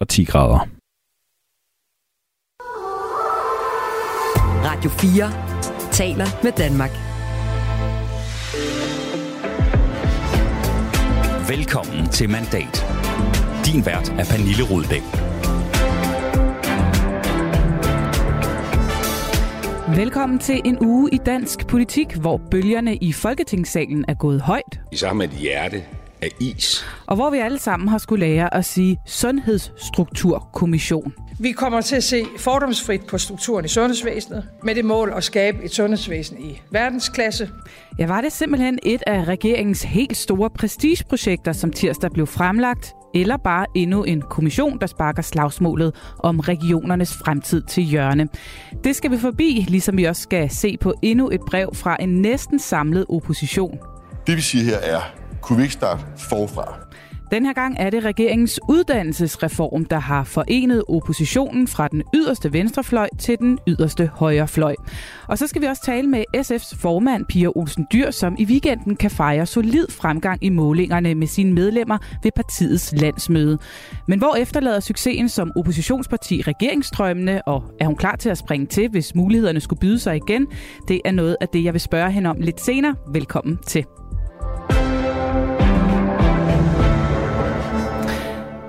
og 10 grader. Radio 4 taler med Danmark. Velkommen til Mandat. Din vært er Pernille Rudbæk. Velkommen til en uge i dansk politik, hvor bølgerne i Folketingssalen er gået højt. I sammen et hjerte af is. Og hvor vi alle sammen har skulle lære at sige Sundhedsstrukturkommission. Vi kommer til at se fordomsfrit på strukturen i sundhedsvæsenet, med det mål at skabe et sundhedsvæsen i verdensklasse. Ja, var det simpelthen et af regeringens helt store prestigeprojekter, som tirsdag blev fremlagt, eller bare endnu en kommission, der sparker slagsmålet om regionernes fremtid til hjørne. Det skal vi forbi, ligesom vi også skal se på endnu et brev fra en næsten samlet opposition. Det vi siger her er, kunne vi ikke starte forfra? Den her gang er det regeringens uddannelsesreform, der har forenet oppositionen fra den yderste venstrefløj til den yderste højrefløj. Og så skal vi også tale med SF's formand Pia Olsen Dyr, som i weekenden kan fejre solid fremgang i målingerne med sine medlemmer ved partiets landsmøde. Men hvor efterlader succesen som oppositionsparti regeringsstrømmene, og er hun klar til at springe til, hvis mulighederne skulle byde sig igen? Det er noget af det, jeg vil spørge hende om lidt senere. Velkommen til.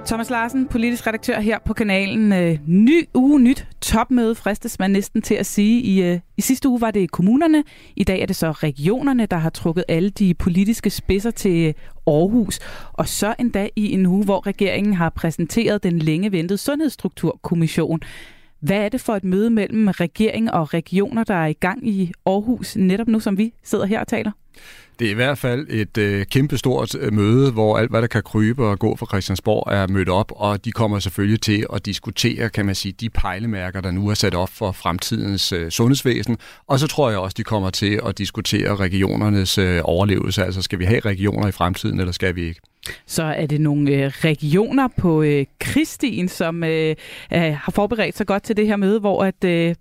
Thomas Larsen, politisk redaktør her på kanalen. Øh, ny uge, nyt topmøde, fristes man næsten til at sige. I, øh, I sidste uge var det kommunerne. I dag er det så regionerne, der har trukket alle de politiske spidser til øh, Aarhus. Og så endda i en uge, hvor regeringen har præsenteret den længe ventede Sundhedsstrukturkommission. Hvad er det for et møde mellem regering og regioner, der er i gang i Aarhus, netop nu som vi sidder her og taler? Det er i hvert fald et øh, kæmpestort øh, møde, hvor alt, hvad der kan krybe og gå fra Christiansborg, er mødt op, og de kommer selvfølgelig til at diskutere, kan man sige, de pejlemærker, der nu er sat op for fremtidens øh, sundhedsvæsen. Og så tror jeg også, de kommer til at diskutere regionernes øh, overlevelse. Altså, skal vi have regioner i fremtiden, eller skal vi ikke? Så er det nogle øh, regioner på øh, som øh, øh, har forberedt sig godt til det her møde, hvor at øh,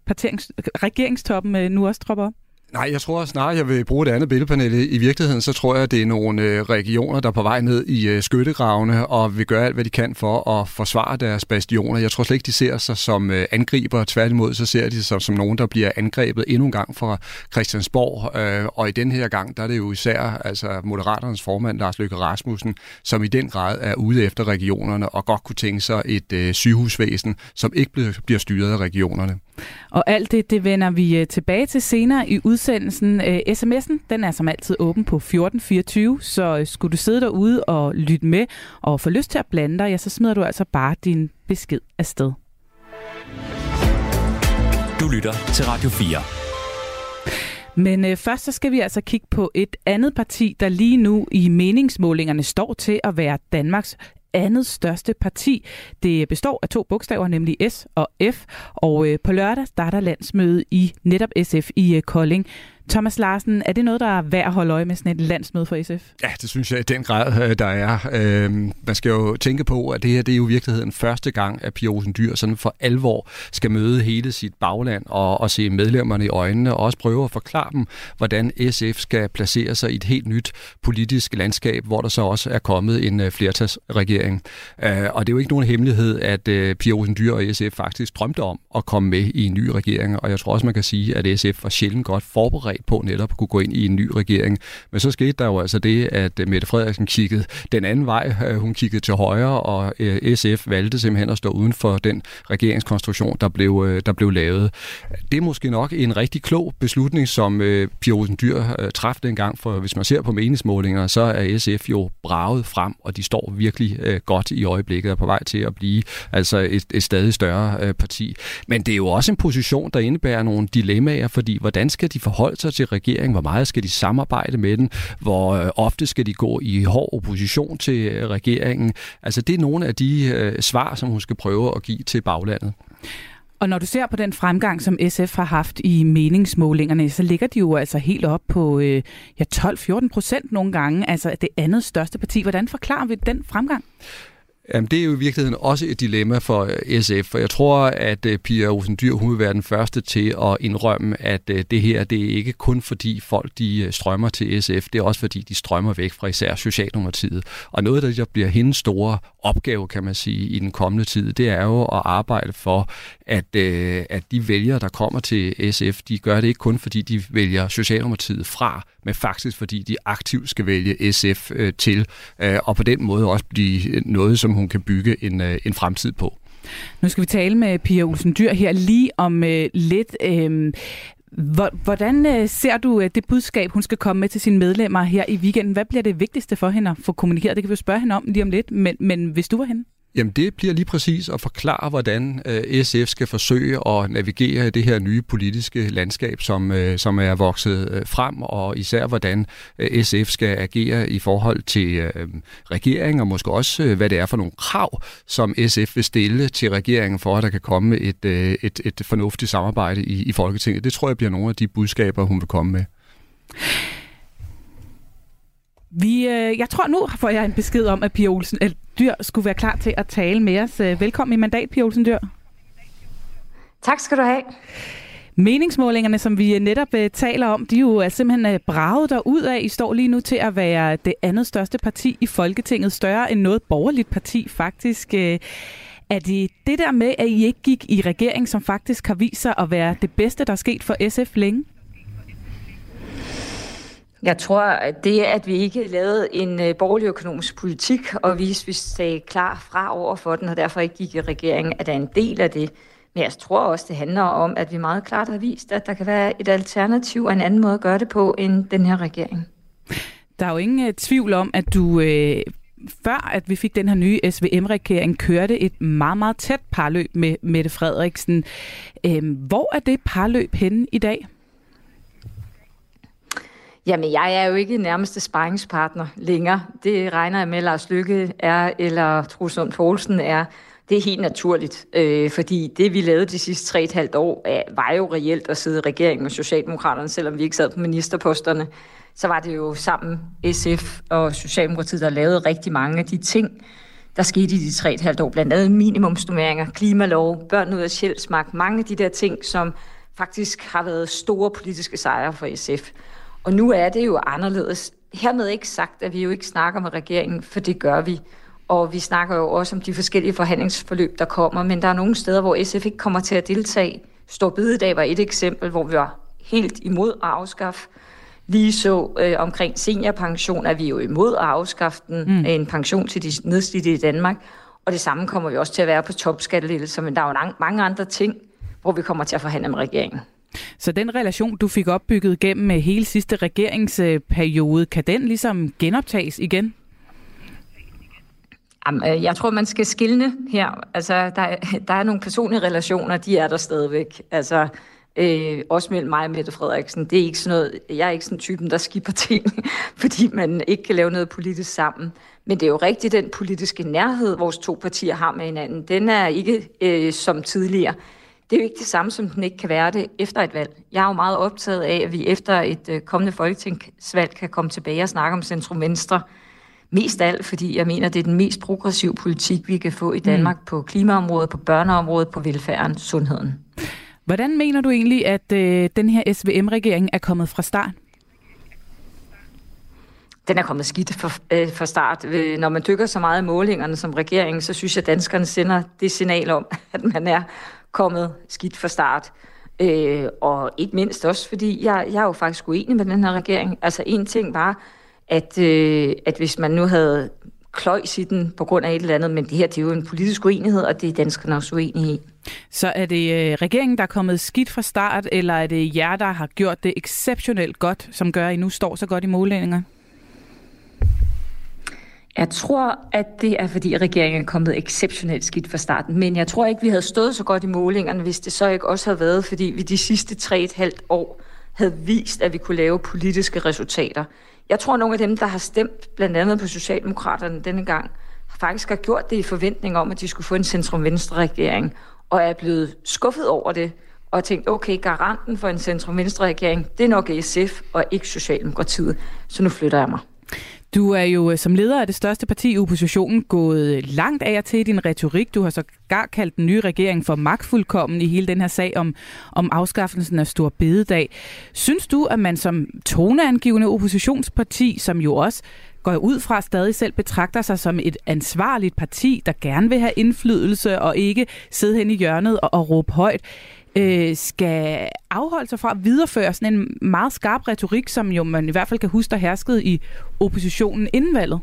regeringstoppen øh, nu også tropper op? Nej, jeg tror snarere, jeg vil bruge det andet billedpanel. I virkeligheden, så tror jeg, at det er nogle øh, regioner, der er på vej ned i øh, skyttegravene og vil gøre alt, hvad de kan for at forsvare deres bastioner. Jeg tror slet ikke, de ser sig som øh, angriber. Tværtimod, så ser de sig som nogen, der bliver angrebet endnu en gang fra Christiansborg. Og i den her gang, der er det jo især altså Moderaternes formand, Lars Løkke Rasmussen, som i den grad er ude efter regionerne og godt kunne tænke sig et sygehusvæsen, som ikke bliver styret af regionerne. Og alt det, det vender vi tilbage til senere i udsendelsen. Øh, sms'en, den er som altid åben på 1424, så øh, skulle du sidde derude og lytte med og få lyst til at blande dig, ja, så smider du altså bare din besked afsted. Du lytter til Radio 4. Men øh, først så skal vi altså kigge på et andet parti, der lige nu i meningsmålingerne står til at være Danmarks andet største parti. Det består af to bogstaver, nemlig S og F, og øh, på lørdag starter landsmødet i netop SF i øh, Kolding. Thomas Larsen, er det noget, der er værd at holde øje med sådan et landsmøde for SF? Ja, det synes jeg i den grad, øh, der er. Øhm, man skal jo tænke på, at det her det er jo i virkeligheden første gang, at Pia Olsen Dyr sådan for alvor skal møde hele sit bagland og, og se medlemmerne i øjnene og også prøve at forklare dem, hvordan SF skal placere sig i et helt nyt politisk landskab, hvor der så også er kommet en øh, flertalsregering. Øh, og det er jo ikke nogen hemmelighed, at øh, Pia Olsen Dyr og SF faktisk drømte om at komme med i en ny regering, og jeg tror også, man kan sige, at SF var sjældent godt forberedt bestræbt på netop at kunne gå ind i en ny regering. Men så skete der jo altså det, at Mette Frederiksen kiggede den anden vej. Øh, hun kiggede til højre, og øh, SF valgte simpelthen at stå uden for den regeringskonstruktion, der blev, øh, der blev lavet. Det er måske nok en rigtig klog beslutning, som Pia Olsen Dyr træffede dengang, for hvis man ser på meningsmålinger, så er SF jo braget frem, og de står virkelig godt i øjeblikket og på vej til at blive altså et, et stadig større parti. Men det er jo også en position, der indebærer nogle dilemmaer, fordi hvordan skal de forholde sig sig til regeringen? Hvor meget skal de samarbejde med den? Hvor øh, ofte skal de gå i hård opposition til øh, regeringen? Altså det er nogle af de øh, svar, som hun skal prøve at give til baglandet. Og når du ser på den fremgang, som SF har haft i meningsmålingerne, så ligger de jo altså helt op på øh, ja, 12-14 procent nogle gange, altså det andet største parti. Hvordan forklarer vi den fremgang? Jamen, det er jo i virkeligheden også et dilemma for øh, SF, for jeg tror, at øh, Pia Olsen Dyr, hun vil være den første til at indrømme, at øh, det her, det er ikke kun fordi folk de strømmer til SF, det er også fordi de strømmer væk fra især Socialdemokratiet. Og noget der bliver hendes store opgave, kan man sige, i den kommende tid, det er jo at arbejde for, at, øh, at de vælgere, der kommer til SF, de gør det ikke kun fordi de vælger Socialdemokratiet fra, men faktisk fordi de aktivt skal vælge SF øh, til, øh, og på den måde også blive noget, som hun kan bygge en, øh, en fremtid på. Nu skal vi tale med Pia Olsen Dyr her lige om øh, lidt. Øh, Hvordan øh, ser du øh, det budskab, hun skal komme med til sine medlemmer her i weekenden? Hvad bliver det vigtigste for hende at få kommunikeret? Det kan vi jo spørge hende om lige om lidt, men, men hvis du var hende? Jamen det bliver lige præcis at forklare, hvordan øh, SF skal forsøge at navigere i det her nye politiske landskab, som, øh, som er vokset øh, frem, og især hvordan SF skal agere i forhold til regeringen, og måske også hvad det er for nogle krav, som SF vil stille til regeringen for, at der kan komme et, et, et fornuftigt samarbejde i, i Folketinget. Det tror jeg bliver nogle af de budskaber, hun vil komme med. Vi, øh, jeg tror nu får jeg en besked om, at Pia Olsen eller Dyr skulle være klar til at tale med os. Øh, velkommen i mandat, Pia Olsen Dyr. Tak skal du have. Meningsmålingerne, som vi netop uh, taler om, de er jo er simpelthen uh, braget ud af. I står lige nu til at være det andet største parti i Folketinget, større end noget borgerligt parti faktisk. Uh, er det det der med, at I ikke gik i regering, som faktisk har vist sig at være det bedste, der er sket for SF længe? Jeg tror, at det, at vi ikke lavede en øh, borgerlig økonomisk politik, og vi, vi sagde klar fra over for den, og derfor ikke gik i regeringen, at der er en del af det. Men jeg tror også, det handler om, at vi meget klart har vist, at der kan være et alternativ og en anden måde at gøre det på, end den her regering. Der er jo ingen uh, tvivl om, at du øh, før at vi fik den her nye SVM-regering, kørte et meget, meget tæt parløb med Mette Frederiksen. Øh, hvor er det parløb henne i dag? Jamen, jeg er jo ikke nærmeste sparringspartner længere. Det regner jeg med, Lars Lykke er, eller Trusund Poulsen er. Det er helt naturligt, øh, fordi det, vi lavede de sidste tre et halvt år, var jo reelt at sidde i regeringen med Socialdemokraterne, selvom vi ikke sad på ministerposterne. Så var det jo sammen SF og Socialdemokratiet, der lavede rigtig mange af de ting, der skete i de tre et halvt år. Blandt andet minimumsnummeringer, klimalov, børn ud af sjælsmark, mange af de der ting, som faktisk har været store politiske sejre for SF. Og nu er det jo anderledes. Hermed ikke sagt, at vi jo ikke snakker med regeringen, for det gør vi. Og vi snakker jo også om de forskellige forhandlingsforløb, der kommer, men der er nogle steder, hvor SF ikke kommer til at deltage. Stor Bidedag var et eksempel, hvor vi var helt imod at afskaffe. Lige så øh, omkring seniorpension er vi jo imod at afskaffe den, mm. en pension til de nedslidte i Danmark. Og det samme kommer vi også til at være på topskattelettelser, men der er jo mange andre ting, hvor vi kommer til at forhandle med regeringen. Så den relation, du fik opbygget gennem øh, hele sidste regeringsperiode, kan den ligesom genoptages igen? Øh, jeg tror, man skal skille her. Altså, der, der er nogle personlige relationer, de er der stadigvæk. Altså, øh, også mellem mig og Mette Frederiksen. Det er ikke sådan noget, jeg er ikke sådan typen, der skipper ting, fordi man ikke kan lave noget politisk sammen. Men det er jo rigtigt, den politiske nærhed, vores to partier har med hinanden, den er ikke øh, som tidligere. Det er jo ikke det samme, som den ikke kan være det efter et valg. Jeg er jo meget optaget af, at vi efter et øh, kommende folketingsvalg kan komme tilbage og snakke om centrum-venstre. Mest af alt, fordi jeg mener, det er den mest progressive politik, vi kan få i Danmark mm. på klimaområdet, på børneområdet, på velfærden, sundheden. Hvordan mener du egentlig, at øh, den her SVM-regering er kommet fra start? den er kommet skidt for, øh, for start. Øh, når man dykker så meget i målingerne som regering, så synes jeg, at danskerne sender det signal om, at man er kommet skidt fra start. Øh, og ikke mindst også, fordi jeg, jeg er jo faktisk uenig med den her regering. Altså en ting var, at, øh, at hvis man nu havde kløjs i den på grund af et eller andet, men det her det er jo en politisk uenighed, og det er danskerne også uenige i. Så er det øh, regeringen, der er kommet skidt fra start, eller er det jer, der har gjort det exceptionelt godt, som gør, at I nu står så godt i målændinger? Jeg tror, at det er, fordi regeringen er kommet exceptionelt skidt fra starten. Men jeg tror ikke, vi havde stået så godt i målingerne, hvis det så ikke også havde været, fordi vi de sidste tre et halvt år havde vist, at vi kunne lave politiske resultater. Jeg tror, at nogle af dem, der har stemt blandt andet på Socialdemokraterne denne gang, faktisk har gjort det i forventning om, at de skulle få en centrum-venstre regering, og er blevet skuffet over det, og tænkt, okay, garanten for en centrum-venstre regering, det er nok SF og ikke Socialdemokratiet, så nu flytter jeg mig. Du er jo øh, som leder af det største parti i oppositionen gået øh, langt af til din retorik. Du har så gar kaldt den nye regering for magtfuldkommen i hele den her sag om, om afskaffelsen af Stor Bededag. Synes du, at man som toneangivende oppositionsparti, som jo også går ud fra stadig selv betragter sig som et ansvarligt parti, der gerne vil have indflydelse og ikke sidde hen i hjørnet og, og råbe højt, øh, skal afholde sig fra at videreføre sådan en meget skarp retorik, som jo man i hvert fald kan huske, der herskede i oppositionen inden valget?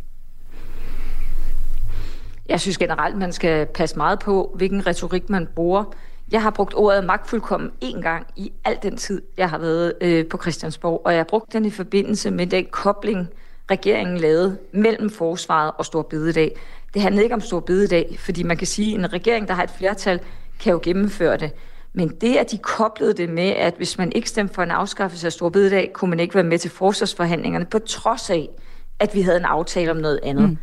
Jeg synes generelt, man skal passe meget på, hvilken retorik man bruger. Jeg har brugt ordet magtfuldkommen én gang i al den tid, jeg har været øh, på Christiansborg, og jeg har brugt den i forbindelse med den kobling, regeringen lavede mellem forsvaret og Stor Bededag. Det handler ikke om Stor Bededag, fordi man kan sige, at en regering, der har et flertal, kan jo gennemføre det. Men det, at de koblede det med, at hvis man ikke stemte for en afskaffelse af Stor Bededag, kunne man ikke være med til forsvarsforhandlingerne, på trods af, at vi havde en aftale om noget andet. Mm.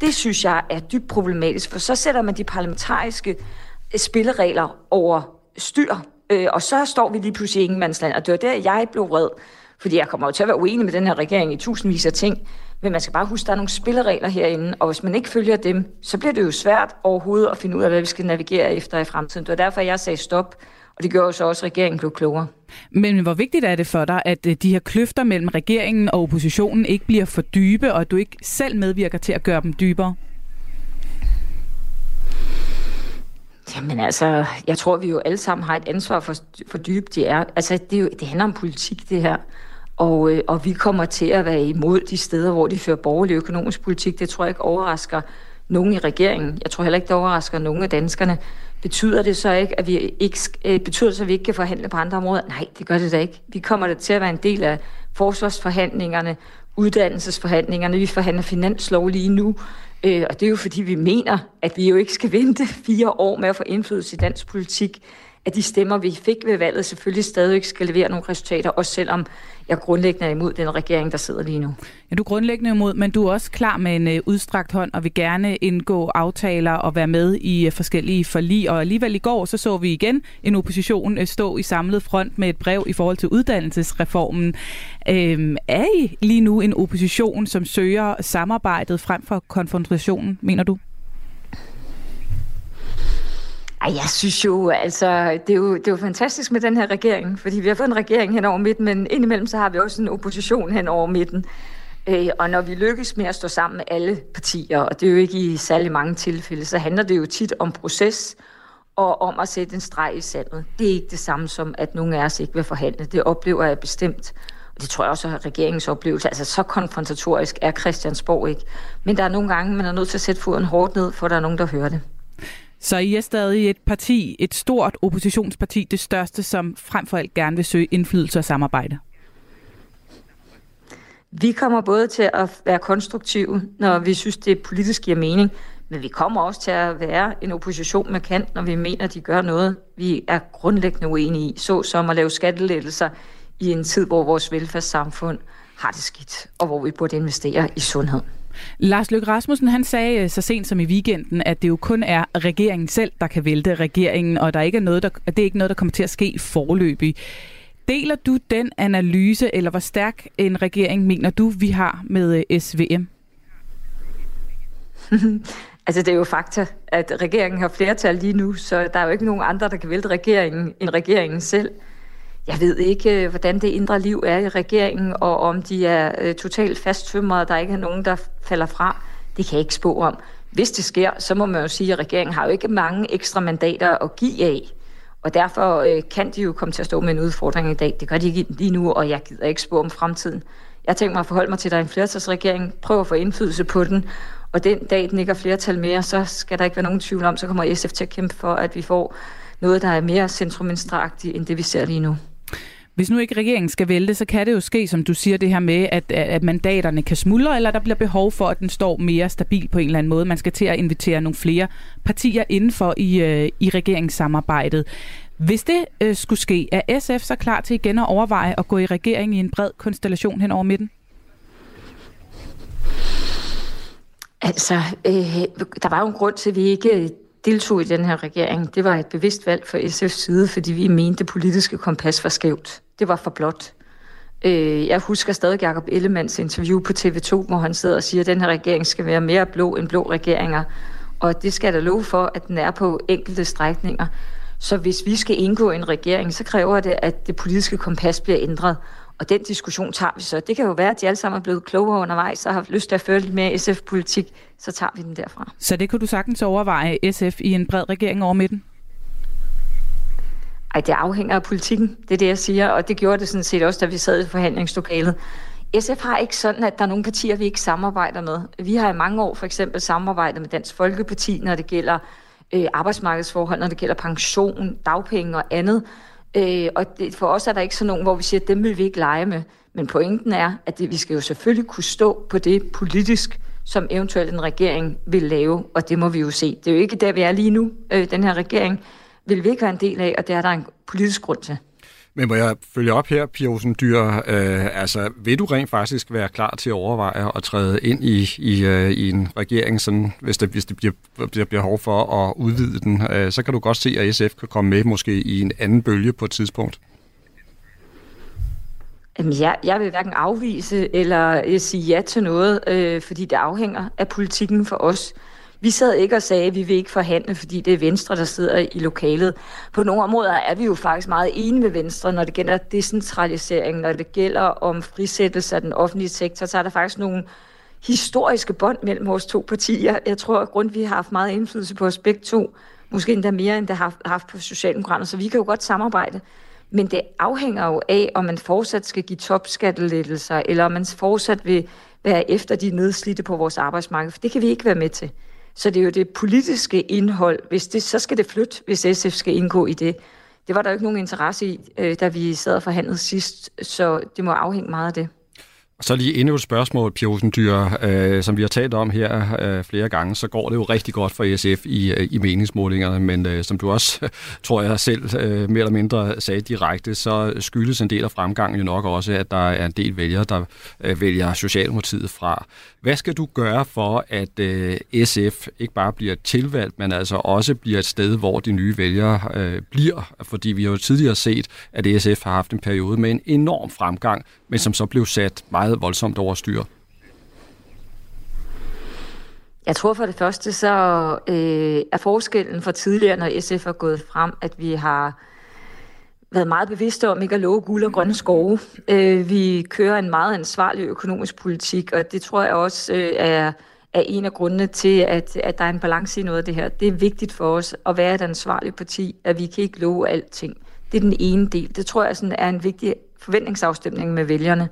Det synes jeg er dybt problematisk, for så sætter man de parlamentariske øh, spilleregler over styr, øh, og så står vi lige pludselig i ingenmandsland, og det var der, jeg blev vred. Fordi jeg kommer jo til at være uenig med den her regering i tusindvis af ting, men man skal bare huske, at der er nogle spilleregler herinde, og hvis man ikke følger dem, så bliver det jo svært overhovedet at finde ud af, hvad vi skal navigere efter i fremtiden. Det var derfor, jeg sagde stop, og det gjorde jo så også, at regeringen blev klogere. Men hvor vigtigt er det for dig, at øh, de her kløfter mellem regeringen og oppositionen ikke bliver for dybe, og at du ikke selv medvirker til at gøre dem dybere? Jamen altså, jeg tror, vi jo alle sammen har et ansvar for, for dybe de er. Altså, det, er jo, det handler om politik, det her. Og, øh, og vi kommer til at være imod de steder, hvor de fører borgerlig økonomisk politik. Det tror jeg ikke overrasker nogen i regeringen. Jeg tror heller ikke, det overrasker nogen af danskerne. Betyder det så ikke, at vi ikke, øh, betyder det så, at vi ikke kan forhandle på andre områder? Nej, det gør det da ikke. Vi kommer til at være en del af forsvarsforhandlingerne, uddannelsesforhandlingerne. Vi forhandler finanslov lige nu. Øh, og det er jo fordi, vi mener, at vi jo ikke skal vente fire år med at få indflydelse i dansk politik at de stemmer, vi fik ved valget, selvfølgelig stadig skal levere nogle resultater, også selvom jeg grundlæggende er imod den regering, der sidder lige nu. Ja, du er grundlæggende imod, men du er også klar med en øh, udstrakt hånd, og vil gerne indgå aftaler og være med i øh, forskellige forlig. Og alligevel i går, så så vi igen en opposition øh, stå i samlet front med et brev i forhold til uddannelsesreformen. Øhm, er I lige nu en opposition, som søger samarbejdet frem for konfrontationen, mener du? Ej, jeg synes jo, altså, det er jo, det er jo fantastisk med den her regering, fordi vi har fået en regering hen over midten, men indimellem så har vi også en opposition hen over midten. Øh, og når vi lykkes med at stå sammen med alle partier, og det er jo ikke i særlig mange tilfælde, så handler det jo tit om proces og om at sætte en streg i sandet. Det er ikke det samme som, at nogen af os ikke vil forhandle. Det oplever jeg bestemt. Og det tror jeg også er regeringens oplevelse. Altså så konfrontatorisk er Christiansborg ikke. Men der er nogle gange, man er nødt til at sætte foden hårdt ned, for der er nogen, der hører det. Så I er stadig et parti, et stort oppositionsparti, det største, som frem for alt gerne vil søge indflydelse og samarbejde? Vi kommer både til at være konstruktive, når vi synes, det politisk giver mening, men vi kommer også til at være en opposition med kant, når vi mener, de gør noget, vi er grundlæggende uenige i, såsom at lave skattelettelser i en tid, hvor vores velfærdssamfund har det skidt, og hvor vi burde investere i sundhed. Lars Løkke Rasmussen han sagde øh, så sent som i weekenden, at det jo kun er regeringen selv, der kan vælte regeringen, og der ikke er noget, der, det er ikke noget, der kommer til at ske forløbig. Deler du den analyse, eller hvor stærk en regering mener du, vi har med øh, SVM? altså det er jo fakta, at regeringen har flertal lige nu, så der er jo ikke nogen andre, der kan vælte regeringen end regeringen selv. Jeg ved ikke, øh, hvordan det indre liv er i regeringen, og om de er øh, totalt fasttømrede, og der ikke er nogen, der falder fra. Det kan jeg ikke spå om. Hvis det sker, så må man jo sige, at regeringen har jo ikke mange ekstra mandater at give af. Og derfor øh, kan de jo komme til at stå med en udfordring i dag. Det gør de ikke lige nu, og jeg gider ikke spå om fremtiden. Jeg tænker mig at forholde mig til, at der er en flertalsregering. Prøv at få indflydelse på den. Og den dag, den ikke har flertal mere, så skal der ikke være nogen tvivl om, så kommer SF til at kæmpe for, at vi får noget, der er mere centruminstragtigt, end det vi ser lige nu. Hvis nu ikke regeringen skal vælte, så kan det jo ske, som du siger, det her med, at, at mandaterne kan smuldre, eller der bliver behov for, at den står mere stabil på en eller anden måde. Man skal til at invitere nogle flere partier indenfor i, øh, i regeringssamarbejdet. Hvis det øh, skulle ske, er SF så klar til igen at overveje at gå i regering i en bred konstellation hen over midten? Altså, øh, der var jo en grund til, at vi ikke øh, deltog i den her regering, det var et bevidst valg fra SF's side, fordi vi mente, det politiske kompas var skævt. Det var for blot. Øh, jeg husker stadig Jacob Ellemands interview på TV2, hvor han sidder og siger, at den her regering skal være mere blå end blå regeringer. Og det skal der love for, at den er på enkelte strækninger. Så hvis vi skal indgå en regering, så kræver det, at det politiske kompas bliver ændret. Og den diskussion tager vi så. Det kan jo være, at de alle sammen er blevet klogere undervejs og har lyst til at føre lidt mere SF-politik. Så tager vi den derfra. Så det kunne du sagtens overveje SF i en bred regering over midten? Ej, det afhænger af politikken. Det er det, jeg siger. Og det gjorde det sådan set også, da vi sad i forhandlingslokalet. SF har ikke sådan, at der er nogle partier, vi ikke samarbejder med. Vi har i mange år for eksempel samarbejdet med Dansk Folkeparti, når det gælder øh, arbejdsmarkedsforhold, når det gælder pension, dagpenge og andet. Øh, og det, for os er der ikke sådan nogen, hvor vi siger, at dem vil vi ikke lege med. Men pointen er, at det, vi skal jo selvfølgelig kunne stå på det politisk, som eventuelt en regering vil lave, og det må vi jo se. Det er jo ikke der, vi er lige nu, øh, den her regering vil vi ikke være en del af, og det er der en politisk grund til. Men må jeg følge op her, Pia Olsen Dyr? Øh, altså, vil du rent faktisk være klar til at overveje at træde ind i, i, øh, i en regering, sådan, hvis, det, hvis det bliver, bliver behov for at udvide den? Øh, så kan du godt se, at SF kan komme med måske i en anden bølge på et tidspunkt. Jamen, jeg, jeg vil hverken afvise eller øh, sige ja til noget, øh, fordi det afhænger af politikken for os. Vi sad ikke og sagde, at vi vil ikke forhandle, fordi det er Venstre, der sidder i lokalet. På nogle områder er vi jo faktisk meget enige med Venstre, når det gælder decentralisering, når det gælder om frisættelse af den offentlige sektor, så er der faktisk nogle historiske bånd mellem vores to partier. Jeg tror, at grund vi har haft meget indflydelse på os begge to, måske endda mere, end det har haft på Socialdemokraterne, så vi kan jo godt samarbejde. Men det afhænger jo af, om man fortsat skal give topskattelettelser, eller om man fortsat vil være efter de nedslidte på vores arbejdsmarked, for det kan vi ikke være med til. Så det er jo det politiske indhold. Hvis det, så skal det flytte, hvis SF skal indgå i det. Det var der jo ikke nogen interesse i, øh, da vi sad og forhandlede sidst, så det må afhænge meget af det. Så lige endnu et spørgsmål, Pia øh, som vi har talt om her øh, flere gange, så går det jo rigtig godt for SF i, øh, i meningsmålingerne, men øh, som du også, tror jeg selv, øh, mere eller mindre sagde direkte, så skyldes en del af fremgangen jo nok også, at der er en del vælgere, der øh, vælger Socialdemokratiet fra. Hvad skal du gøre for, at øh, SF ikke bare bliver tilvalgt, men altså også bliver et sted, hvor de nye vælgere øh, bliver? Fordi vi har jo tidligere set, at SF har haft en periode med en enorm fremgang, men som så blev sat meget voldsomt overstyr? Jeg tror for det første, så øh, er forskellen fra tidligere, når SF er gået frem, at vi har været meget bevidste om ikke at love guld og grønne skove. Øh, vi kører en meget ansvarlig økonomisk politik, og det tror jeg også øh, er, er en af grundene til, at, at der er en balance i noget af det her. Det er vigtigt for os at være et ansvarligt parti, at vi kan ikke love alting. Det er den ene del. Det tror jeg sådan er en vigtig forventningsafstemning med vælgerne.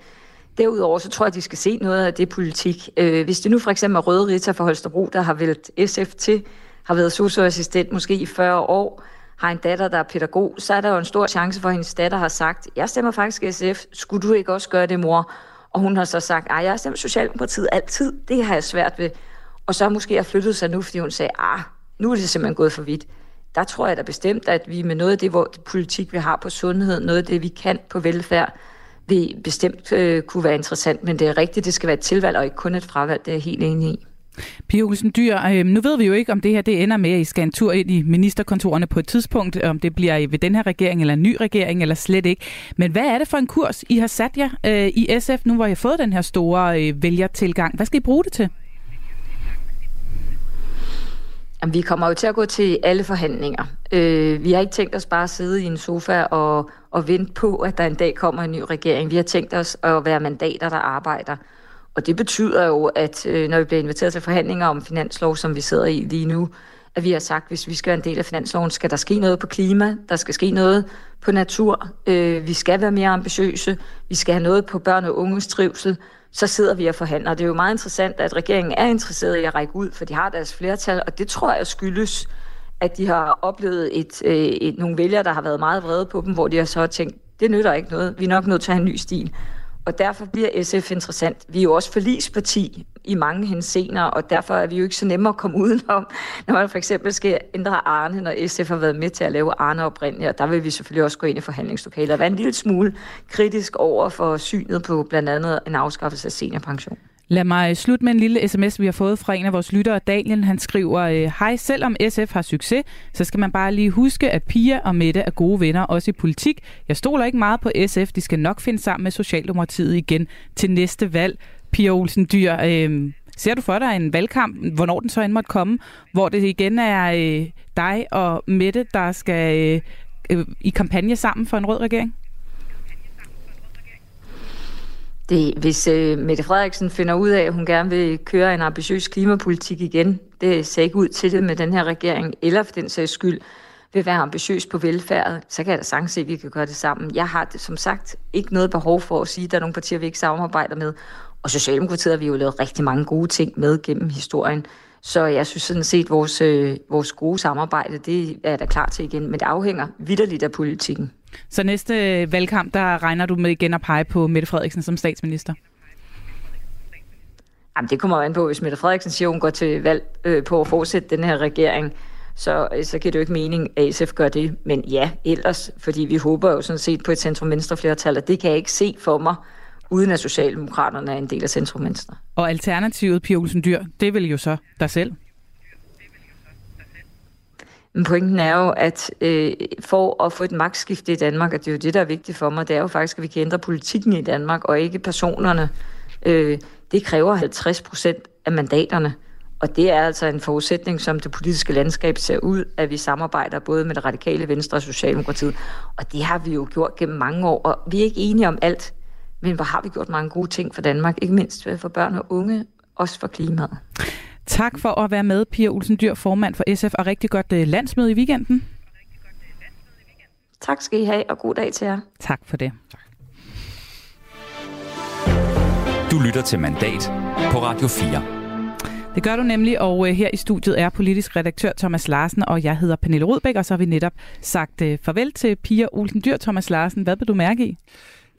Derudover så tror jeg, at de skal se noget af det politik. Øh, hvis det nu for eksempel er Røde Rita fra Holstebro, der har vælt SF til, har været socioassistent måske i 40 år, har en datter, der er pædagog, så er der jo en stor chance for, at hendes datter har sagt, jeg stemmer faktisk SF, skulle du ikke også gøre det, mor? Og hun har så sagt, at jeg stemmer Socialdemokratiet altid, det har jeg svært ved. Og så måske har flyttet sig nu, fordi hun sagde, ah, nu er det simpelthen gået for vidt. Der tror jeg da bestemt, at vi med noget af det hvor, det politik, vi har på sundhed, noget af det, vi kan på velfærd, vil bestemt øh, kunne være interessant, men det er rigtigt, det skal være et tilvalg og ikke kun et fravalg, det er jeg helt enig i. Pia Olsen Dyr, øh, nu ved vi jo ikke, om det her det ender med, at I skal en tur ind i ministerkontorerne på et tidspunkt, om det bliver ved den her regering eller en ny regering, eller slet ikke. Men hvad er det for en kurs, I har sat jer øh, i SF, nu hvor I har fået den her store øh, vælgertilgang? Hvad skal I bruge det til? Jamen, vi kommer jo til at gå til alle forhandlinger. Øh, vi har ikke tænkt os bare at sidde i en sofa og, og vente på, at der en dag kommer en ny regering. Vi har tænkt os at være mandater, der arbejder. Og det betyder jo, at øh, når vi bliver inviteret til forhandlinger om finanslov, som vi sidder i lige nu, at vi har sagt, at hvis vi skal være en del af finansloven, skal der ske noget på klima, der skal ske noget på natur, øh, vi skal være mere ambitiøse, vi skal have noget på børn og unges trivsel, så sidder vi og forhandler. Det er jo meget interessant, at regeringen er interesseret i at række ud, for de har deres flertal, og det tror jeg skyldes, at de har oplevet et, øh, et, nogle vælgere, der har været meget vrede på dem, hvor de har så tænkt, det nytter ikke noget, vi er nok nødt til at have en ny stil. Og derfor bliver SF interessant. Vi er jo også forlisparti i mange hensener, og derfor er vi jo ikke så nemme at komme udenom, når man for eksempel skal ændre Arne, når SF har været med til at lave Arne oprindeligt, og der vil vi selvfølgelig også gå ind i forhandlingslokaler og være en lille smule kritisk over for synet på blandt andet en afskaffelse af seniorpension. Lad mig slutte med en lille sms, vi har fået fra en af vores lyttere, Daniel. Han skriver, øh, Hej, selvom SF har succes, så skal man bare lige huske, at Pia og Mette er gode venner, også i politik. Jeg stoler ikke meget på SF. De skal nok finde sammen med Socialdemokratiet igen til næste valg. Pia Olsen Dyr, øh, ser du for dig en valgkamp, hvornår den så end måtte komme, hvor det igen er øh, dig og Mette, der skal øh, øh i kampagne sammen for en rød regering? Det, hvis øh, Mette Frederiksen finder ud af, at hun gerne vil køre en ambitiøs klimapolitik igen, det ser ikke ud til det med den her regering, eller for den sags skyld vil være ambitiøs på velfærd, så kan jeg da sagtens se, at vi kan gøre det sammen. Jeg har som sagt ikke noget behov for at sige, at der er nogle partier, vi ikke samarbejder med. Og Socialdemokratiet har vi jo lavet rigtig mange gode ting med gennem historien. Så jeg synes sådan set, at vores, øh, vores gode samarbejde, det er der klar til igen. Men det afhænger vidderligt af politikken. Så næste valgkamp, der regner du med igen at pege på Mette Frederiksen som statsminister? Jamen, det kommer an på, hvis Mette Frederiksen siger, hun går til valg øh, på at fortsætte den her regering, så, øh, så giver det jo ikke mening, at SF gør det. Men ja, ellers, fordi vi håber jo sådan set på et centrum-venstre flertal, og det kan jeg ikke se for mig, uden at Socialdemokraterne er en del af centrum-venstre. Og alternativet, Pia Olsen Dyr, det vil jo så dig selv? Men pointen er jo, at øh, for at få et magtskifte i Danmark, og det er jo det, der er vigtigt for mig, det er jo faktisk, at vi kan ændre politikken i Danmark, og ikke personerne. Øh, det kræver 50 procent af mandaterne. Og det er altså en forudsætning, som det politiske landskab ser ud, at vi samarbejder både med det radikale venstre og Socialdemokratiet. Og det har vi jo gjort gennem mange år, og vi er ikke enige om alt. Men hvor har vi gjort mange gode ting for Danmark, ikke mindst for børn og unge, også for klimaet. Tak for at være med, Pia Olsen Dyr, formand for SF, og rigtig godt øh, landsmøde i weekenden. Tak skal I have, og god dag til jer. Tak for det. Du lytter til Mandat på Radio 4. Det gør du nemlig, og øh, her i studiet er politisk redaktør Thomas Larsen, og jeg hedder Pernille Rodbæk, og så har vi netop sagt øh, farvel til Pia Olsen Dyr. Thomas Larsen, hvad vil du mærke i?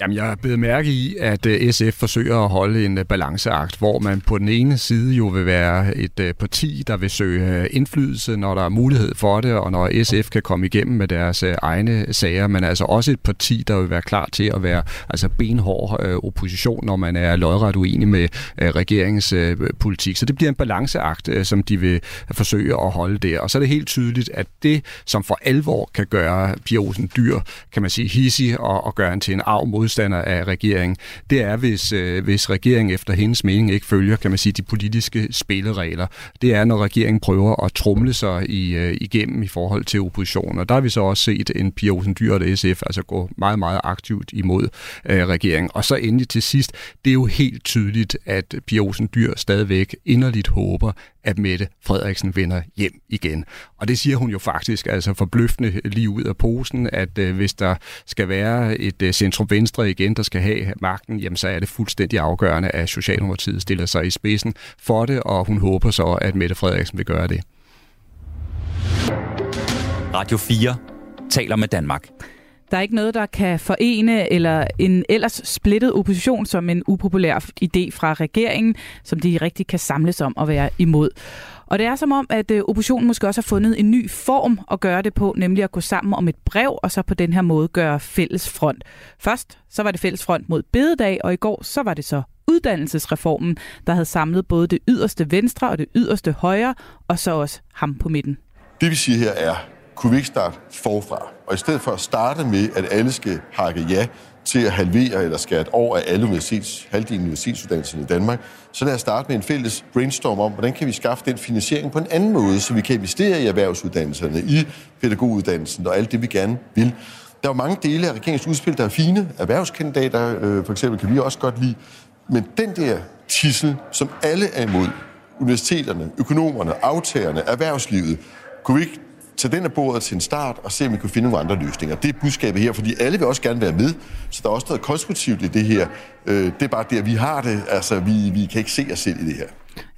Jamen, jeg er blevet mærke i, at øh, SF forsøger at holde en øh, balanceakt, hvor man på den ene side jo vil være et øh, parti, der vil søge indflydelse, når der er mulighed for det, og når SF kan komme igennem med deres egne sager, men altså også et parti, der vil være klar til at være altså benhård opposition, når man er lodret uenig med regeringens politik. Så det bliver en balanceakt, som de vil forsøge at holde der. Og så er det helt tydeligt, at det, som for alvor kan gøre Pia Olsen Dyr, kan man sige, hissig og, og gøre hende til en arv mod modstander af regeringen, det er, hvis, øh, hvis regeringen efter hendes mening ikke følger, kan man sige, de politiske spilleregler. Det er, når regeringen prøver at trumle sig i, øh, igennem i forhold til oppositionen. Og der har vi så også set en Pia Olsen Dyr og SF altså gå meget, meget aktivt imod øh, regeringen. Og så endelig til sidst, det er jo helt tydeligt, at Pia Olsen Dyr stadigvæk inderligt håber, at Mette Frederiksen vender hjem igen. Og det siger hun jo faktisk altså forbløffende lige ud af posen, at øh, hvis der skal være et øh, centrum-venstre igen, der skal have magten, jamen så er det fuldstændig afgørende, at Socialdemokratiet stiller sig i spidsen for det, og hun håber så, at Mette Frederiksen vil gøre det. Radio 4 taler med Danmark. Der er ikke noget, der kan forene eller en ellers splittet opposition som en upopulær idé fra regeringen, som de rigtig kan samles om at være imod. Og det er som om, at øh, oppositionen måske også har fundet en ny form at gøre det på, nemlig at gå sammen om et brev, og så på den her måde gøre fælles front. Først så var det fælles front mod bededag, og i går så var det så uddannelsesreformen, der havde samlet både det yderste venstre og det yderste højre, og så også ham på midten. Det vi siger her er, kunne vi ikke starte forfra? Og i stedet for at starte med, at alle skal hakke ja til at halvere eller skære et år af alle universitets, halvdelen universitetsuddannelser i Danmark, så lad os starte med en fælles brainstorm om, hvordan kan vi skaffe den finansiering på en anden måde, så vi kan investere i erhvervsuddannelserne, i pædagoguddannelsen og alt det, vi gerne vil. Der er jo mange dele af regeringens udspil, der er fine. Erhvervskandidater, øh, for eksempel, kan vi også godt lide. Men den der tissel, som alle er imod, universiteterne, økonomerne, aftagerne, erhvervslivet, kunne vi ikke tage den af bordet til en start og se, om vi kunne finde nogle andre løsninger. Det er budskabet her, fordi alle vil også gerne være med, så der er også noget konstruktivt i det her. Øh, det er bare der, vi har det. Altså, vi, vi kan ikke se os selv i det her.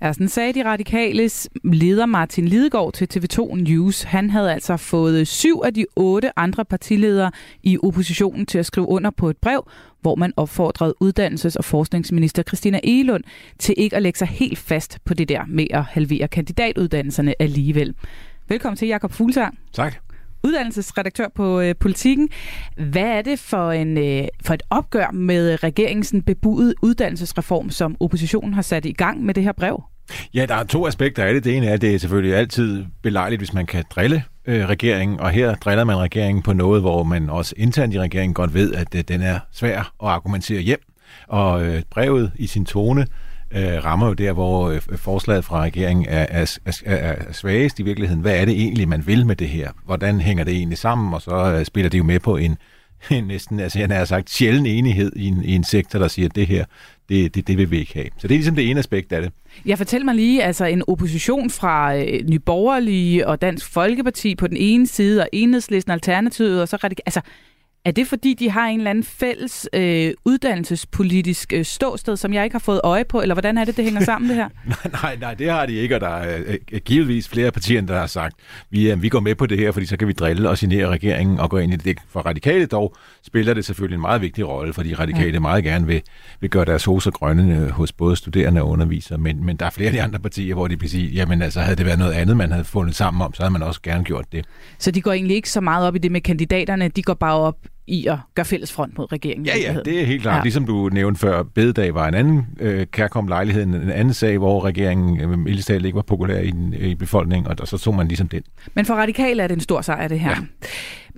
Ja, sådan sagde de radikales leder Martin Lidegaard til TV2 News. Han havde altså fået syv af de otte andre partiledere i oppositionen til at skrive under på et brev, hvor man opfordrede uddannelses- og forskningsminister Christina Egelund til ikke at lægge sig helt fast på det der med at halvere kandidatuddannelserne alligevel. Velkommen til, Jakob Fuglsang. Tak. uddannelsesredaktør på øh, Politiken. Hvad er det for, en, øh, for et opgør med regeringens bebudede uddannelsesreform, som oppositionen har sat i gang med det her brev? Ja, der er to aspekter af det. Det ene er, at det er selvfølgelig altid belejligt, hvis man kan drille øh, regeringen, og her driller man regeringen på noget, hvor man også internt i regeringen godt ved, at øh, den er svær at argumentere hjem. Og øh, brevet i sin tone øh, rammer jo der, hvor øh, forslaget fra regeringen er, er, er, er svagest i virkeligheden. Hvad er det egentlig, man vil med det her? Hvordan hænger det egentlig sammen? Og så øh, spiller det jo med på en, en næsten, altså jeg har sagt, sjælden enighed i en, i en sektor, der siger, at det her, det, det, det vil vi ikke have. Så det er ligesom det ene aspekt af det. Jeg fortæller mig lige, altså en opposition fra øh, Nyborgerlige og Dansk Folkeparti på den ene side, og Enhedslisten Alternativet, og så radikalt, Altså, er det fordi, de har en eller anden fælles øh, uddannelsespolitisk øh, ståsted, som jeg ikke har fået øje på, eller hvordan er det, det hænger sammen det her? nej, nej, nej, det har de ikke, og der er øh, givetvis flere partier, der har sagt, vi, øh, vi går med på det her, fordi så kan vi drille og signere regeringen og gå ind i det. For radikale dog spiller det selvfølgelig en meget vigtig rolle, fordi radikale ja. meget gerne vil, vil gøre deres hoser grønne øh, hos både studerende og undervisere, men, men der er flere af de andre partier, hvor de vil sige, jamen altså havde det været noget andet, man havde fundet sammen om, så havde man også gerne gjort det. Så de går egentlig ikke så meget op i det med kandidaterne, de går bare op i at gøre fælles front mod regeringen. Ja, ja, det er helt klart. Ja. Ligesom du nævnte før, bededag var en anden øh, kærkom lejlighed, en anden sag, hvor regeringen øh, mildestalt ikke var populær i, i befolkningen, og så tog man ligesom den. Men for radikale er det en stor sejr, det her. Ja.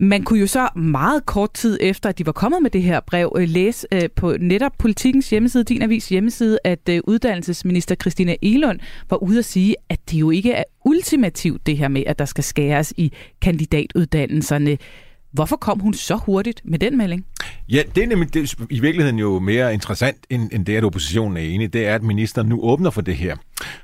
Man kunne jo så meget kort tid efter, at de var kommet med det her brev, øh, læse øh, på netop Politikens hjemmeside, din avis hjemmeside, at øh, uddannelsesminister Christina Elund var ude at sige, at det jo ikke er ultimativt det her med, at der skal skæres i kandidatuddannelserne. Hvorfor kom hun så hurtigt med den melding? Ja, det er nemlig det, er i virkeligheden jo mere interessant, end, end det, at oppositionen er enig. Det er, at ministeren nu åbner for det her.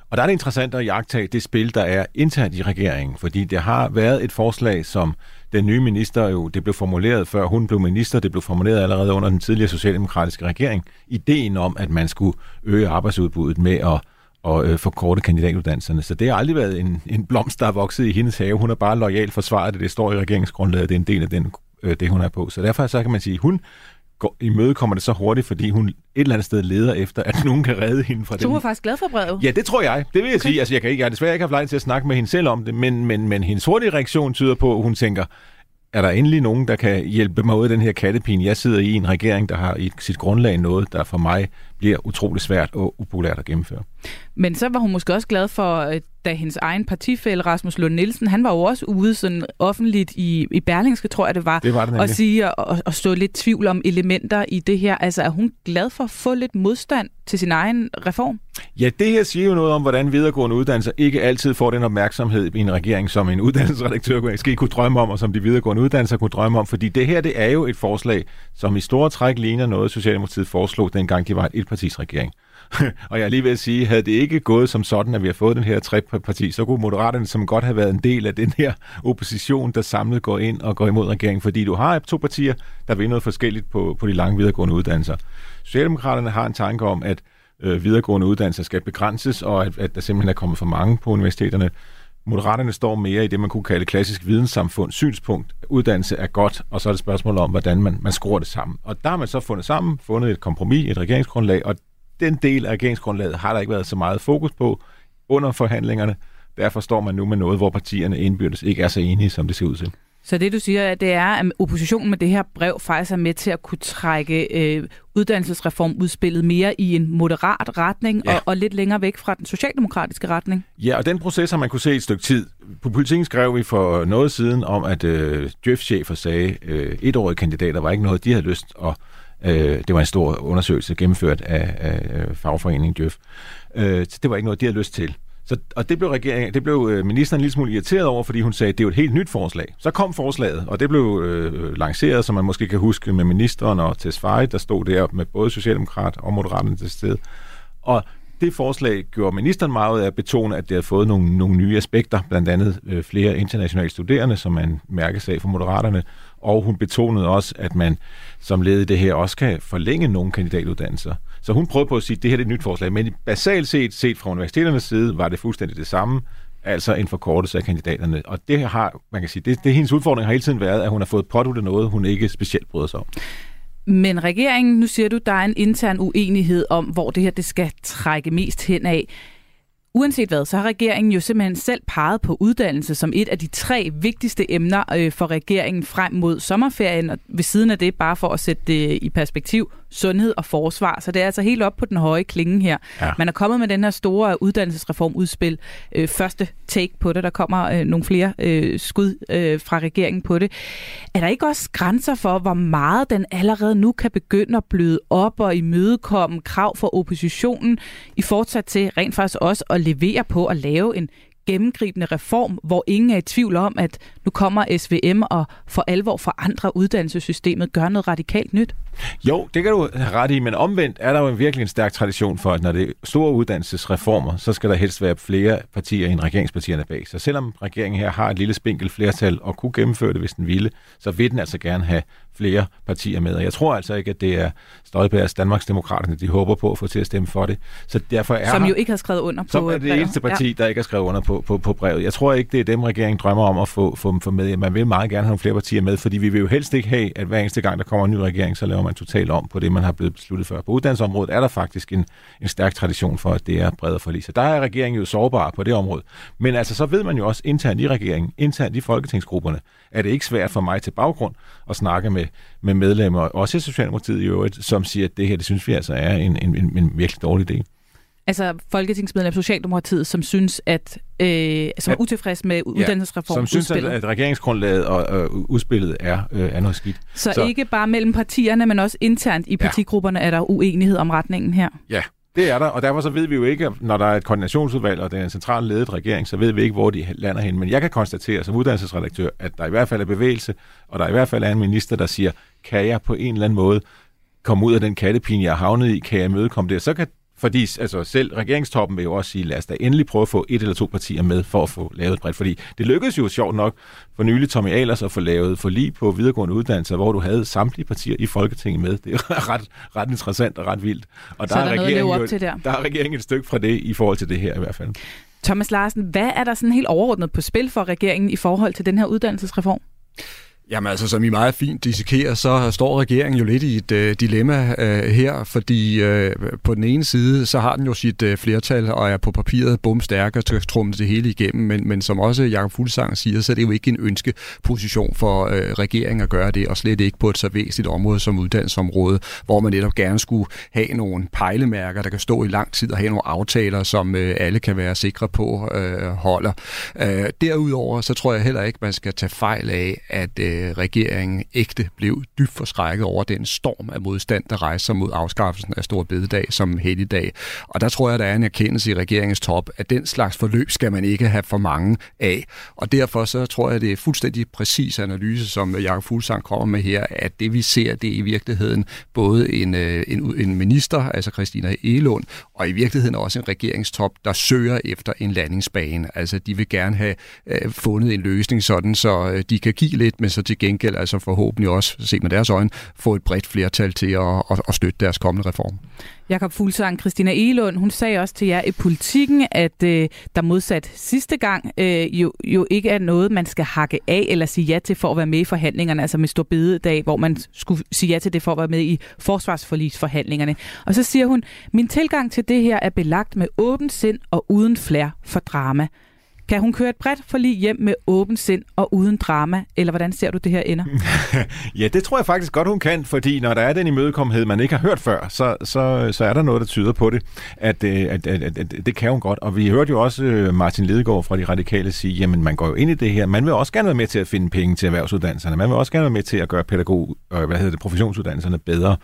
Og der er det interessant at jagtage det spil, der er internt i regeringen. Fordi det har været et forslag, som den nye minister jo, det blev formuleret før hun blev minister, det blev formuleret allerede under den tidligere socialdemokratiske regering. Ideen om, at man skulle øge arbejdsudbuddet med at og øh, forkorte kandidatuddannelserne. Så det har aldrig været en, en blomst, der er vokset i hendes have. Hun har bare lojalt forsvaret det. Det står i regeringsgrundlaget, det er en del af den, øh, det, hun er på. Så derfor så kan man sige, at hun går, i møde kommer det så hurtigt, fordi hun et eller andet sted leder efter, at nogen kan redde hende fra det. Så hun er faktisk glad for brevet? Ja, det tror jeg. Det vil jeg okay. sige. Altså, jeg, kan ikke, jeg har desværre ikke haft lejlighed til at snakke med hende selv om det, men, men, men hendes hurtige reaktion tyder på, at hun tænker, er der endelig nogen, der kan hjælpe mig ud af den her kattepine? Jeg sidder i en regering, der har i sit grundlag noget, der for mig bliver utrolig svært og upopulært at gennemføre. Men så var hun måske også glad for, øh, da hendes egen partifælle Rasmus Lund Nielsen, han var jo også ude sådan offentligt i, i Berlingske, tror jeg det var, det var det og sige og, og stå lidt tvivl om elementer i det her. Altså er hun glad for at få lidt modstand til sin egen reform? Ja, det her siger jo noget om, hvordan videregående uddannelser ikke altid får den opmærksomhed i en regering, som en uddannelsesredaktør måske kunne drømme om, og som de videregående uddannelser kunne drømme om, fordi det her det er jo et forslag, som i store træk ligner noget, Socialdemokratiet foreslog, dengang de var et etpartisregering. og jeg er lige ved at sige, havde det ikke gået som sådan, at vi har fået den her treparti, så kunne Moderaterne som godt have været en del af den her opposition, der samlet går ind og går imod regeringen, fordi du har to partier, der vil noget forskelligt på, på de lange videregående uddannelser. Socialdemokraterne har en tanke om, at øh, videregående uddannelser skal begrænses, og at, at der simpelthen er kommet for mange på universiteterne. Moderaterne står mere i det, man kunne kalde klassisk videnssamfund synspunkt. Uddannelse er godt, og så er det spørgsmål om, hvordan man, man skruer det sammen. Og der har man så fundet sammen, fundet et kompromis, et regeringsgrundlag, og den del af regeringsgrundlaget har der ikke været så meget fokus på under forhandlingerne. Derfor står man nu med noget, hvor partierne indbyrdes ikke er så enige, som det ser ud til. Så det, du siger, det er, at oppositionen med det her brev faktisk er med til at kunne trække øh, uddannelsesreformudspillet mere i en moderat retning ja. og, og lidt længere væk fra den socialdemokratiske retning. Ja, og den proces har man kunne se et stykke tid. På politikken skrev vi for noget siden om, at øh, Djøf-chefer sagde, øh, etårige kandidater var ikke noget, de havde lyst at Øh, det var en stor undersøgelse gennemført af, af fagforeningen Djøf. Øh, det var ikke noget, de havde lyst til. Så, og det blev, regeringen, det blev øh, ministeren en lille smule irriteret over, fordi hun sagde, at det er jo et helt nyt forslag. Så kom forslaget, og det blev øh, lanceret, som man måske kan huske, med ministeren og Tesfaye, der stod der med både Socialdemokrat og Moderaterne til stede. Og det forslag gjorde ministeren meget af at betone, at det havde fået nogle, nogle nye aspekter, blandt andet øh, flere internationale studerende, som man mærkesag for Moderaterne, og hun betonede også, at man som led i det her også kan forlænge nogle kandidatuddannelser. Så hun prøvede på at sige, at det her er et nyt forslag, men basalt set, set fra universiteternes side, var det fuldstændig det samme, altså en forkortelse af kandidaterne. Og det har, man kan sige, det, det hendes udfordring har hele tiden været, at hun har fået påduttet noget, hun ikke specielt bryder sig om. Men regeringen, nu siger du, der er en intern uenighed om, hvor det her det skal trække mest hen af. Uanset hvad, så har regeringen jo simpelthen selv peget på uddannelse som et af de tre vigtigste emner øh, for regeringen frem mod sommerferien, og ved siden af det, bare for at sætte det i perspektiv, sundhed og forsvar. Så det er altså helt op på den høje klinge her. Ja. Man er kommet med den her store uddannelsesreformudspil. Øh, første take på det. Der kommer øh, nogle flere øh, skud øh, fra regeringen på det. Er der ikke også grænser for, hvor meget den allerede nu kan begynde at bløde op og imødekomme krav for oppositionen i fortsat til rent faktisk også at levere på at lave en gennemgribende reform, hvor ingen er i tvivl om, at nu kommer SVM og for alvor forandrer uddannelsessystemet, gør noget radikalt nyt? Jo, det kan du have ret i, men omvendt er der jo en virkelig en stærk tradition for, at når det er store uddannelsesreformer, så skal der helst være flere partier end regeringspartierne bag. Så selvom regeringen her har et lille spinkelt flertal og kunne gennemføre det, hvis den ville, så vil den altså gerne have flere partier med. Og jeg tror altså ikke, at det er Støjbergs Danmarksdemokraterne, de håber på at få til at stemme for det. Så derfor er som jo ikke har skrevet under på Som er det brevet. eneste parti, ja. der ikke har skrevet under på, på, på brevet. Jeg tror ikke, det er dem, regeringen drømmer om at få, få, få med. Man vil meget gerne have nogle flere partier med, fordi vi vil jo helst ikke have, at hver eneste gang, der kommer en ny regering, så laver man totalt om på det, man har blevet besluttet før. På uddannelsesområdet er der faktisk en, en stærk tradition for, at det er bredere forlig. Så der er regeringen jo sårbar på det område. Men altså, så ved man jo også internt i regeringen, internt i folketingsgrupperne, er det ikke svært for mig til baggrund at snakke med, med medlemmer, også i Socialdemokratiet i øvrigt, som siger, at det her, det synes vi altså er en, en, en, en virkelig dårlig idé. Altså folketingsmedlem af Socialdemokratiet, som synes, at øh, som er utilfreds med uddannelsesreformen. Ja, som synes, at, at regeringsgrundlaget og, og udspillet er, øh, er noget skidt. Så, så ikke bare mellem partierne, men også internt i partigrupperne ja. er der uenighed om retningen her? Ja, det er der, og derfor så ved vi jo ikke, når der er et koordinationsudvalg, og det er en central ledet regering, så ved vi ikke, hvor de lander hen. Men jeg kan konstatere som uddannelsesredaktør, at der i hvert fald er bevægelse, og der i hvert fald er en minister, der siger, kan jeg på en eller anden måde komme ud af den kattepine, jeg har havnet i, kan jeg mødekomme det? Så kan fordi altså, selv regeringstoppen vil jo også sige, lad os da endelig prøve at få et eller to partier med for at få lavet bredt. Fordi det lykkedes jo sjovt nok for nylig Tommy Ahlers at få lavet forlig på videregående uddannelser, hvor du havde samtlige partier i Folketinget med. Det er ret, ret interessant og ret vildt. Og der, Så der er, regeringen op til der. der er regeringen et stykke fra det i forhold til det her i hvert fald. Thomas Larsen, hvad er der sådan helt overordnet på spil for regeringen i forhold til den her uddannelsesreform? Jamen altså, som I meget fint dissekerer, så står regeringen jo lidt i et øh, dilemma øh, her, fordi øh, på den ene side, så har den jo sit øh, flertal og er på papiret bumstærk og trumle det hele igennem, men, men som også Jakob Fuglsang siger, så er det jo ikke en ønskeposition for øh, regeringen at gøre det, og slet ikke på et så væsentligt område som uddannelsesområdet, hvor man netop gerne skulle have nogle pejlemærker, der kan stå i lang tid og have nogle aftaler, som øh, alle kan være sikre på øh, holder. Øh, derudover, så tror jeg heller ikke, man skal tage fejl af, at øh, øh, regeringen ægte blev dybt forskrækket over den storm af modstand, der rejser mod afskaffelsen af Stor Bededag som helligdag. Og der tror jeg, der er en erkendelse i regeringens top, at den slags forløb skal man ikke have for mange af. Og derfor så tror jeg, det er fuldstændig præcis analyse, som Jakob Fuglsang kommer med her, at det vi ser, det er i virkeligheden både en, øh, en, en minister, altså Christina Elund, og i virkeligheden også en regeringstop, der søger efter en landingsbane. Altså de vil gerne have øh, fundet en løsning sådan, så øh, de kan give lidt, men så til gengæld altså forhåbentlig også, set med deres øjne, få et bredt flertal til at, at, at støtte deres kommende reform. Jakob Fuglsang, Christina Elund, hun sagde også til jer i politikken, at øh, der modsat sidste gang øh, jo, jo ikke er noget, man skal hakke af eller sige ja til for at være med i forhandlingerne, altså med stor bededag, hvor man skulle sige ja til det for at være med i forsvarsforlisforhandlingerne. Og så siger hun, min tilgang til det her er belagt med åben sind og uden flær for drama. Kan hun køre et bredt forlig hjem med åben sind og uden drama, eller hvordan ser du det her ender? ja, det tror jeg faktisk godt, hun kan, fordi når der er den imødekommenhed, man ikke har hørt før, så, så, så er der noget, der tyder på det, at, øh, at, at, at, at det kan hun godt. Og vi hørte jo også øh, Martin Lidegaard fra De Radikale sige, jamen man går jo ind i det her, man vil også gerne være med til at finde penge til erhvervsuddannelserne, man vil også gerne være med til at gøre pædagog, øh, hvad hedder det, professionsuddannelserne bedre.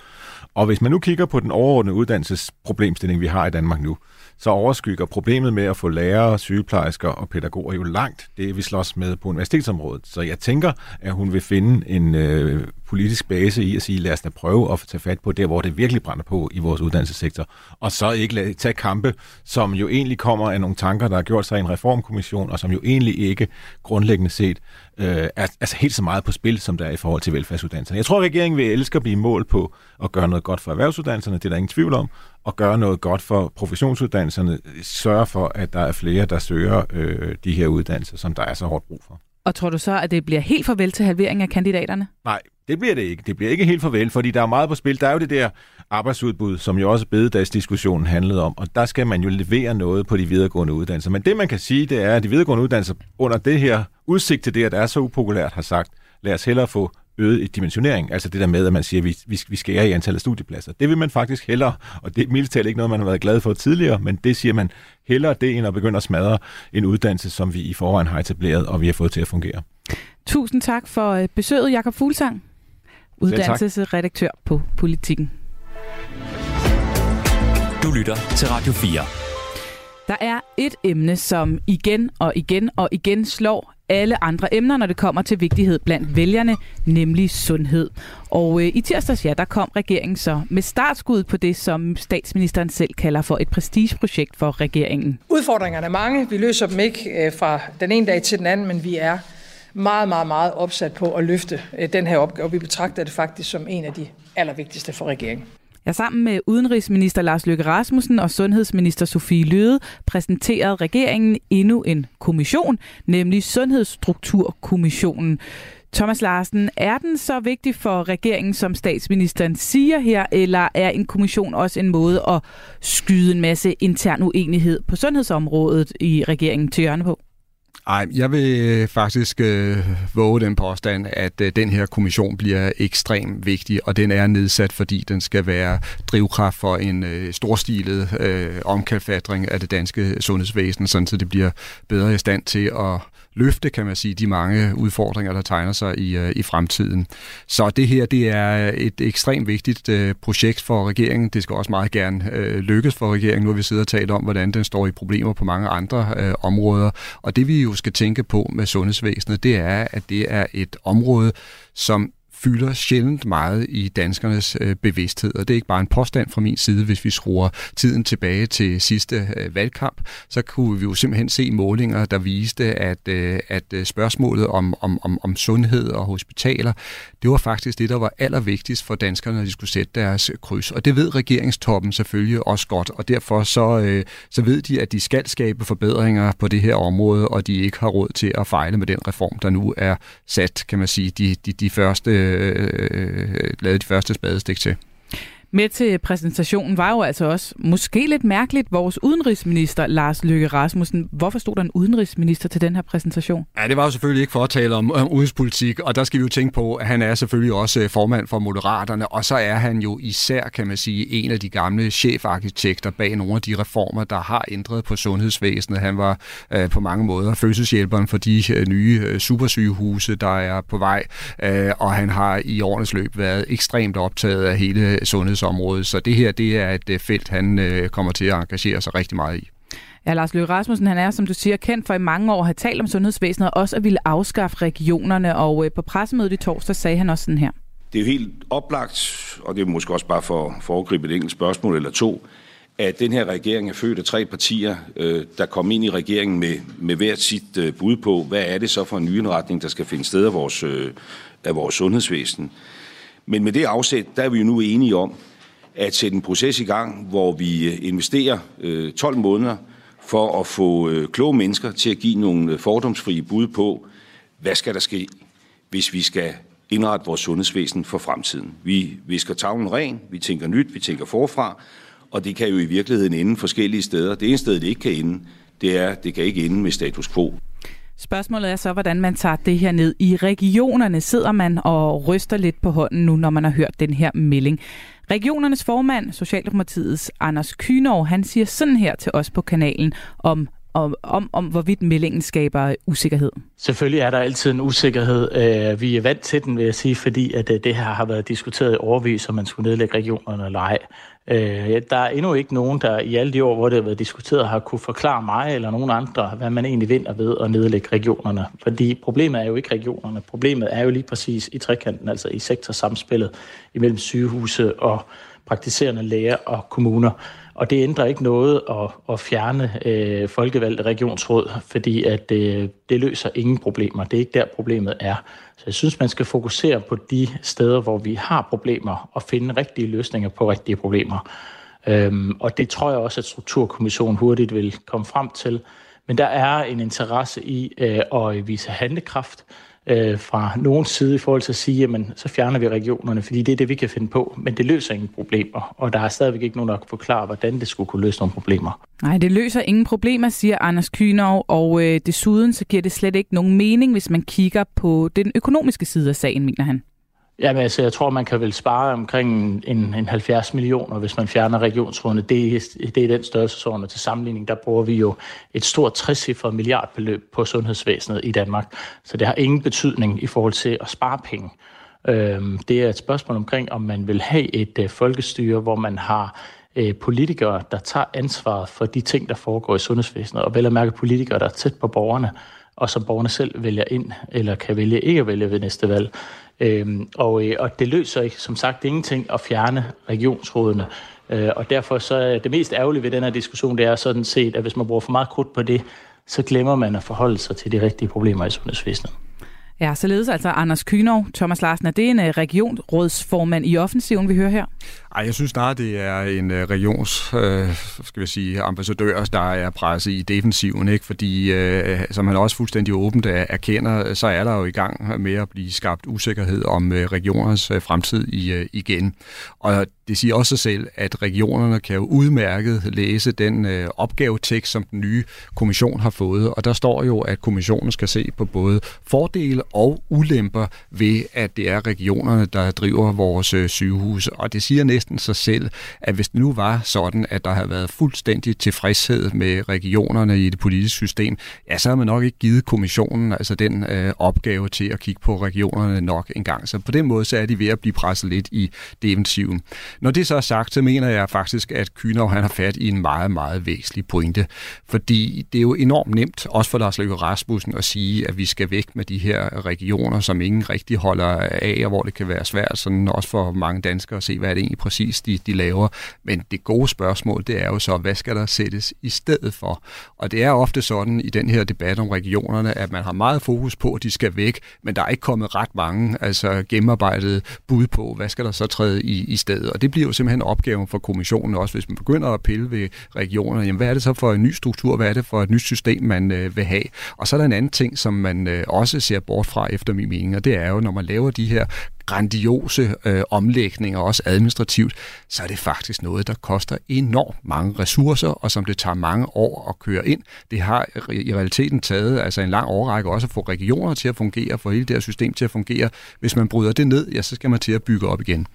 Og hvis man nu kigger på den overordnede uddannelsesproblemstilling, vi har i Danmark nu, så overskygger problemet med at få lærere, sygeplejersker og pædagoger jo langt det, vi slås med på universitetsområdet. Så jeg tænker, at hun vil finde en øh, politisk base i at sige, lad os da prøve at tage fat på der, hvor det virkelig brænder på i vores uddannelsessektor. Og så ikke lade, tage kampe, som jo egentlig kommer af nogle tanker, der har gjort sig i en reformkommission, og som jo egentlig ikke grundlæggende set øh, er altså helt så meget på spil, som der er i forhold til velfærdsuddannelserne. Jeg tror, at regeringen vil elske at blive mål på at gøre noget godt for erhvervsuddannelserne, det er der ingen tvivl om, og gøre noget godt for professionsuddannelserne, sørge for, at der er flere, der søger øh, de her uddannelser, som der er så hårdt brug for. Og tror du så, at det bliver helt farvel til halvering af kandidaterne? Nej, det bliver det ikke. Det bliver ikke helt farvel, fordi der er meget på spil. Der er jo det der arbejdsudbud, som jo også bededagsdiskussionen handlede om, og der skal man jo levere noget på de videregående uddannelser. Men det, man kan sige, det er, at de videregående uddannelser under det her udsigt til det, at det er så upopulært, har sagt, lad os hellere få øget dimensionering, altså det der med, at man siger, at vi, vi, vi skærer i antallet af studiepladser. Det vil man faktisk hellere, og det er mildt ikke noget, man har været glad for tidligere, men det siger man hellere det, end at begynde at smadre en uddannelse, som vi i forvejen har etableret, og vi har fået til at fungere. Tusind tak for øh, besøget, Jakob Fuglsang, uddannelsesredaktør på Politikken. Du lytter til Radio 4. Der er et emne, som igen og igen og igen slår alle andre emner, når det kommer til vigtighed blandt vælgerne, nemlig sundhed. Og øh, i tirsdags, ja, der kom regeringen så med startskud på det, som statsministeren selv kalder for et prestigeprojekt for regeringen. Udfordringerne er mange. Vi løser dem ikke øh, fra den ene dag til den anden, men vi er meget, meget, meget opsat på at løfte øh, den her opgave. Vi betragter det faktisk som en af de allervigtigste for regeringen. Ja, sammen med udenrigsminister Lars Løkke Rasmussen og sundhedsminister Sofie Løde præsenterede regeringen endnu en kommission, nemlig Sundhedsstrukturkommissionen. Thomas Larsen, er den så vigtig for regeringen, som statsministeren siger her, eller er en kommission også en måde at skyde en masse intern uenighed på sundhedsområdet i regeringen til hjørne på? Ej, jeg vil øh, faktisk øh, våge den påstand, at øh, den her kommission bliver ekstremt vigtig, og den er nedsat, fordi den skal være drivkraft for en øh, storstilet øh, omkalfatring af det danske sundhedsvæsen, sådan så det bliver bedre i stand til at løfte, kan man sige, de mange udfordringer, der tegner sig i, øh, i fremtiden. Så det her, det er et ekstremt vigtigt øh, projekt for regeringen. Det skal også meget gerne øh, lykkes for regeringen. Nu har vi siddet og talt om, hvordan den står i problemer på mange andre øh, områder. Og det vi jo skal tænke på med sundhedsvæsenet, det er, at det er et område, som fylder sjældent meget i danskernes øh, bevidsthed. Og det er ikke bare en påstand fra min side, hvis vi skruer tiden tilbage til sidste øh, valgkamp, så kunne vi jo simpelthen se målinger, der viste, at, øh, at spørgsmålet om, om, om, om sundhed og hospitaler, det var faktisk det, der var allervigtigst for danskerne, når de skulle sætte deres kryds. Og det ved regeringstoppen selvfølgelig også godt, og derfor så, så ved de, at de skal skabe forbedringer på det her område, og de ikke har råd til at fejle med den reform, der nu er sat, kan man sige, de, de, de første Øh, øh, øh, øh, lavet de første spadestik til. Med til præsentationen var jo altså også måske lidt mærkeligt vores udenrigsminister Lars Løkke Rasmussen. Hvorfor stod der en udenrigsminister til den her præsentation? Ja, det var jo selvfølgelig ikke for at tale om, om udenrigspolitik, og der skal vi jo tænke på, at han er selvfølgelig også øh, formand for Moderaterne, og så er han jo især, kan man sige, en af de gamle chefarkitekter bag nogle af de reformer, der har ændret på sundhedsvæsenet. Han var øh, på mange måder fødselshjælperen for de øh, nye øh, supersygehuse, der er på vej, øh, og han har i årenes løb været ekstremt optaget af hele sundheds sundhedsområdet. Så det her det er et øh, felt, han øh, kommer til at engagere sig rigtig meget i. Ja, Lars Løkke Rasmussen, han er, som du siger, kendt for i mange år at have talt om sundhedsvæsenet, og også at ville afskaffe regionerne, og øh, på pressemødet i torsdag sagde han også sådan her. Det er jo helt oplagt, og det er måske også bare for at foregribe et enkelt spørgsmål eller to, at den her regering er født af tre partier, der kom ind i regeringen med, med hvert sit bud på, hvad er det så for en nyindretning, der skal finde sted af vores, af vores sundhedsvæsen. Men med det afsæt, der er vi jo nu enige om, at sætte en proces i gang, hvor vi øh, investerer øh, 12 måneder for at få øh, kloge mennesker til at give nogle fordomsfrie bud på, hvad skal der ske, hvis vi skal indrette vores sundhedsvæsen for fremtiden. Vi visker tavlen ren, vi tænker nyt, vi tænker forfra, og det kan jo i virkeligheden ende forskellige steder. Det ene sted, det ikke kan ende, det er, det kan ikke ende med status quo. Spørgsmålet er så, hvordan man tager det her ned. I regionerne sidder man og ryster lidt på hånden nu, når man har hørt den her melding. Regionernes formand, Socialdemokratiets Anders Kynov, han siger sådan her til os på kanalen om om, om, om hvorvidt meldingen skaber usikkerhed? Selvfølgelig er der altid en usikkerhed. Øh, vi er vant til den, vil jeg sige, fordi at øh, det her har været diskuteret i overvis, om man skulle nedlægge regionerne eller ej. Øh, der er endnu ikke nogen, der i alle de år, hvor det har været diskuteret, har kunne forklare mig eller nogen andre, hvad man egentlig vinder ved at nedlægge regionerne. Fordi problemet er jo ikke regionerne. Problemet er jo lige præcis i trekanten, altså i sektorsamspillet imellem sygehuse og praktiserende læger og kommuner. Og det ændrer ikke noget at, at fjerne øh, folkevalgte regionsråd, fordi at øh, det løser ingen problemer. Det er ikke der, problemet er. Så jeg synes, man skal fokusere på de steder, hvor vi har problemer, og finde rigtige løsninger på rigtige problemer. Øhm, og det tror jeg også, at Strukturkommissionen hurtigt vil komme frem til. Men der er en interesse i øh, at vise handlekraft øh, fra nogen side i forhold til at sige, jamen så fjerner vi regionerne, fordi det er det, vi kan finde på, men det løser ingen problemer, og der er stadigvæk ikke nogen, der kan forklare, hvordan det skulle kunne løse nogle problemer. Nej, det løser ingen problemer, siger Anders Kynov, og øh, desuden så giver det slet ikke nogen mening, hvis man kigger på den økonomiske side af sagen, mener han. Jamen altså, jeg tror, man kan vel spare omkring en, en 70 millioner, hvis man fjerner regionsrådene. Det, er, det er den størrelsesorden, til sammenligning, der bruger vi jo et stort 60 milliardbeløb på sundhedsvæsenet i Danmark. Så det har ingen betydning i forhold til at spare penge. Øhm, det er et spørgsmål omkring, om man vil have et øh, folkestyre, hvor man har øh, politikere, der tager ansvaret for de ting, der foregår i sundhedsvæsenet, og vel at mærke politikere, der er tæt på borgerne, og som borgerne selv vælger ind, eller kan vælge ikke at vælge ved næste valg. Øhm, og, øh, og det løser ikke, som sagt ingenting at fjerne regionsrådene. Øh, og derfor så er det mest ærgerlige ved den her diskussion, det er sådan set, at hvis man bruger for meget krudt på det, så glemmer man at forholde sig til de rigtige problemer i sundhedsvæsenet. Ja, således altså Anders Kynov. Thomas Larsen, er det en regionrådsformand regionsrådsformand i offensiven, vi hører her? Ej, jeg synes snart, det er en øh, regions, øh, skal vi sige, ambassadør, der er presset i defensiven, ikke? fordi øh, som han også fuldstændig åbent erkender, så er der jo i gang med at blive skabt usikkerhed om øh, regionernes øh, fremtid i, øh, igen. Og det siger også sig selv, at regionerne kan jo udmærket læse den øh, opgavetekst, som den nye kommission har fået. Og der står jo, at kommissionen skal se på både fordele og ulemper ved, at det er regionerne, der driver vores øh, sygehus. Og det siger næsten sig selv, at hvis det nu var sådan, at der havde været fuldstændig tilfredshed med regionerne i det politiske system, ja, så havde man nok ikke givet kommissionen altså den øh, opgave til at kigge på regionerne nok engang. Så på den måde så er de ved at blive presset lidt i defensiven. Når det så er sagt, så mener jeg faktisk, at Kynov han har fat i en meget, meget væsentlig pointe. Fordi det er jo enormt nemt, også for Lars Løkke Rasmussen, at sige, at vi skal væk med de her regioner, som ingen rigtig holder af, og hvor det kan være svært, sådan også for mange danskere at se, hvad er det egentlig præcis, de, de laver. Men det gode spørgsmål, det er jo så, hvad skal der sættes i stedet for? Og det er ofte sådan i den her debat om regionerne, at man har meget fokus på, at de skal væk, men der er ikke kommet ret mange altså gennemarbejdede bud på, hvad skal der så træde i, i stedet. Og det bliver jo simpelthen opgaven for kommissionen også, hvis man begynder at pille ved regionerne. Jamen, hvad er det så for en ny struktur? Hvad er det for et nyt system, man øh, vil have? Og så er der en anden ting, som man øh, også ser bort fra efter min mening, og det er jo, når man laver de her grandiose øh, omlægninger, også administrativt, så er det faktisk noget, der koster enormt mange ressourcer, og som det tager mange år at køre ind. Det har i realiteten taget altså en lang årrække også at få regioner til at fungere, få hele det her system til at fungere. Hvis man bryder det ned, ja, så skal man til at bygge op igen.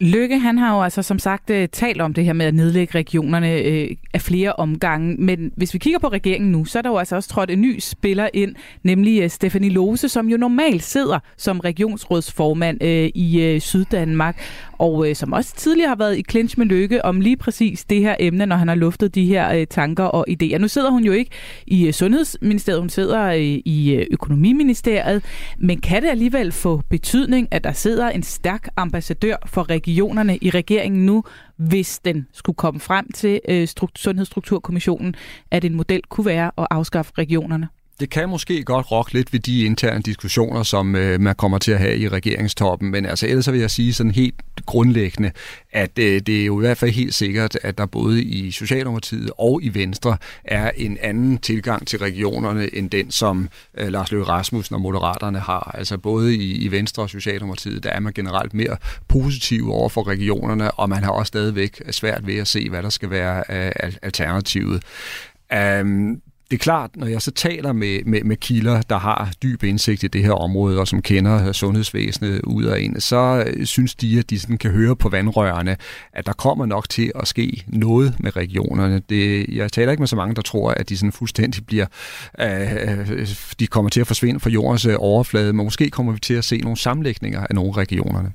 Lykke, han har jo altså som sagt øh, talt om det her med at nedlægge regionerne øh, af flere omgange, men hvis vi kigger på regeringen nu, så er der jo altså også trådt en ny spiller ind, nemlig øh, Stefanie Lose, som jo normalt sidder som regionsrådsformand øh, i øh, Syddanmark, og øh, som også tidligere har været i clinch med Lykke om lige præcis det her emne, når han har luftet de her øh, tanker og idéer. Nu sidder hun jo ikke i øh, Sundhedsministeriet, hun sidder øh, i øh, Økonomiministeriet, men kan det alligevel få betydning, at der sidder en stærk ambassadør for regionerne i regeringen nu, hvis den skulle komme frem til øh, Sundhedsstrukturkommissionen, at en model kunne være at afskaffe regionerne? Det kan måske godt rokke lidt ved de interne diskussioner, som øh, man kommer til at have i regeringstoppen, men altså ellers vil jeg sige sådan helt grundlæggende, at øh, det er jo i hvert fald helt sikkert, at der både i Socialdemokratiet og i Venstre er en anden tilgang til regionerne, end den, som øh, Lars Løkke Rasmussen og Moderaterne har. Altså både i, i Venstre og Socialdemokratiet, der er man generelt mere positiv over for regionerne, og man har også stadigvæk svært ved at se, hvad der skal være øh, alternativet. Um, det er klart, når jeg så taler med, med, med kilder, der har dyb indsigt i det her område, og som kender øh, sundhedsvæsenet ud af en, så øh, synes de, at de sådan kan høre på vandrørene, at der kommer nok til at ske noget med regionerne. Det, jeg taler ikke med så mange, der tror, at de sådan fuldstændig bliver, øh, øh de kommer til at forsvinde fra jordens overflade, men måske kommer vi til at se nogle sammenlægninger af nogle regionerne.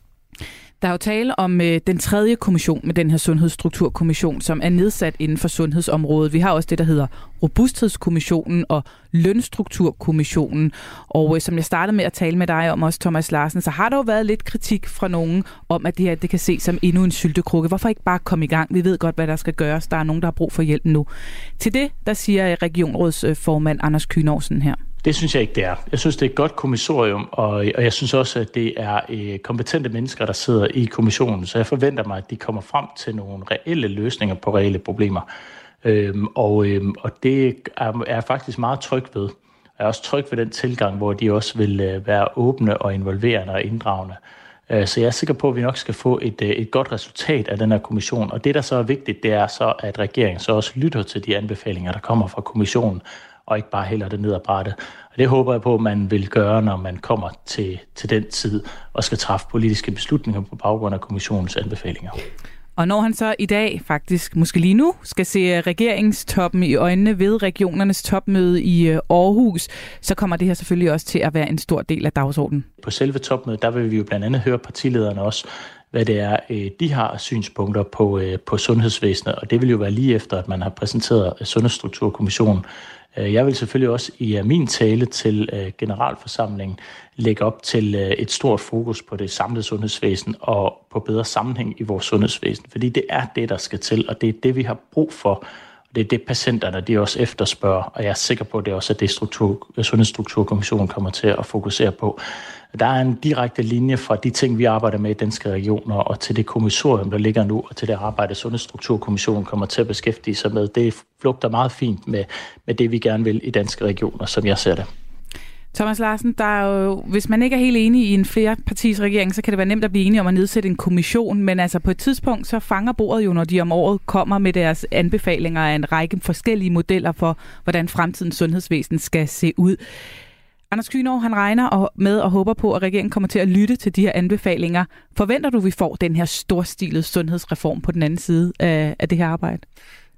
Der er jo tale om øh, den tredje kommission med den her sundhedsstrukturkommission, som er nedsat inden for sundhedsområdet. Vi har også det, der hedder Robusthedskommissionen og Lønstrukturkommissionen. Og øh, som jeg startede med at tale med dig om også, Thomas Larsen, så har der jo været lidt kritik fra nogen om, at det her det kan ses som endnu en syltekrukke. Hvorfor ikke bare komme i gang? Vi ved godt, hvad der skal gøres. Der er nogen, der har brug for hjælp nu. Til det, der siger regionrådsformand Anders Kynorsen her. Det synes jeg ikke, det er. Jeg synes, det er et godt kommissorium, og, og jeg synes også, at det er øh, kompetente mennesker, der sidder i kommissionen. Så jeg forventer mig, at de kommer frem til nogle reelle løsninger på reelle problemer. Øhm, og, øhm, og det er, er jeg faktisk meget tryg ved. jeg er også tryg ved den tilgang, hvor de også vil øh, være åbne og involverende og inddragende. Øh, så jeg er sikker på, at vi nok skal få et, øh, et godt resultat af den her kommission. Og det, der så er vigtigt, det er så, at regeringen så også lytter til de anbefalinger, der kommer fra kommissionen, og ikke bare hælder det ned ad brættet. Og det håber jeg på, at man vil gøre, når man kommer til, til den tid og skal træffe politiske beslutninger på baggrund af kommissionens anbefalinger. Og når han så i dag, faktisk måske lige nu, skal se regeringstoppen i øjnene ved regionernes topmøde i øh, Aarhus, så kommer det her selvfølgelig også til at være en stor del af dagsordenen. På selve topmødet, der vil vi jo blandt andet høre partilederne også, hvad det er, øh, de har synspunkter på, øh, på sundhedsvæsenet, og det vil jo være lige efter, at man har præsenteret Sundhedsstrukturkommissionen. Øh, jeg vil selvfølgelig også i øh, min tale til øh, generalforsamlingen lægge op til et stort fokus på det samlede sundhedsvæsen og på bedre sammenhæng i vores sundhedsvæsen. Fordi det er det, der skal til, og det er det, vi har brug for. Og det er det, patienterne de også efterspørger, og jeg er sikker på, at det også er det, struktur, Sundhedsstrukturkommissionen kommer til at fokusere på. Der er en direkte linje fra de ting, vi arbejder med i danske regioner, og til det kommissorium, der ligger nu, og til det arbejde, Sundhedsstrukturkommissionen kommer til at beskæftige sig med. Det flugter meget fint med, med det, vi gerne vil i danske regioner, som jeg ser det. Thomas Larsen, der er jo, hvis man ikke er helt enig i en flerpartis regering, så kan det være nemt at blive enige om at nedsætte en kommission, men altså på et tidspunkt så fanger bordet jo, når de om året kommer med deres anbefalinger af en række forskellige modeller for, hvordan fremtidens sundhedsvæsen skal se ud. Anders Kynov, han regner med og håber på, at regeringen kommer til at lytte til de her anbefalinger. Forventer du, at vi får den her storstilede sundhedsreform på den anden side af, af det her arbejde?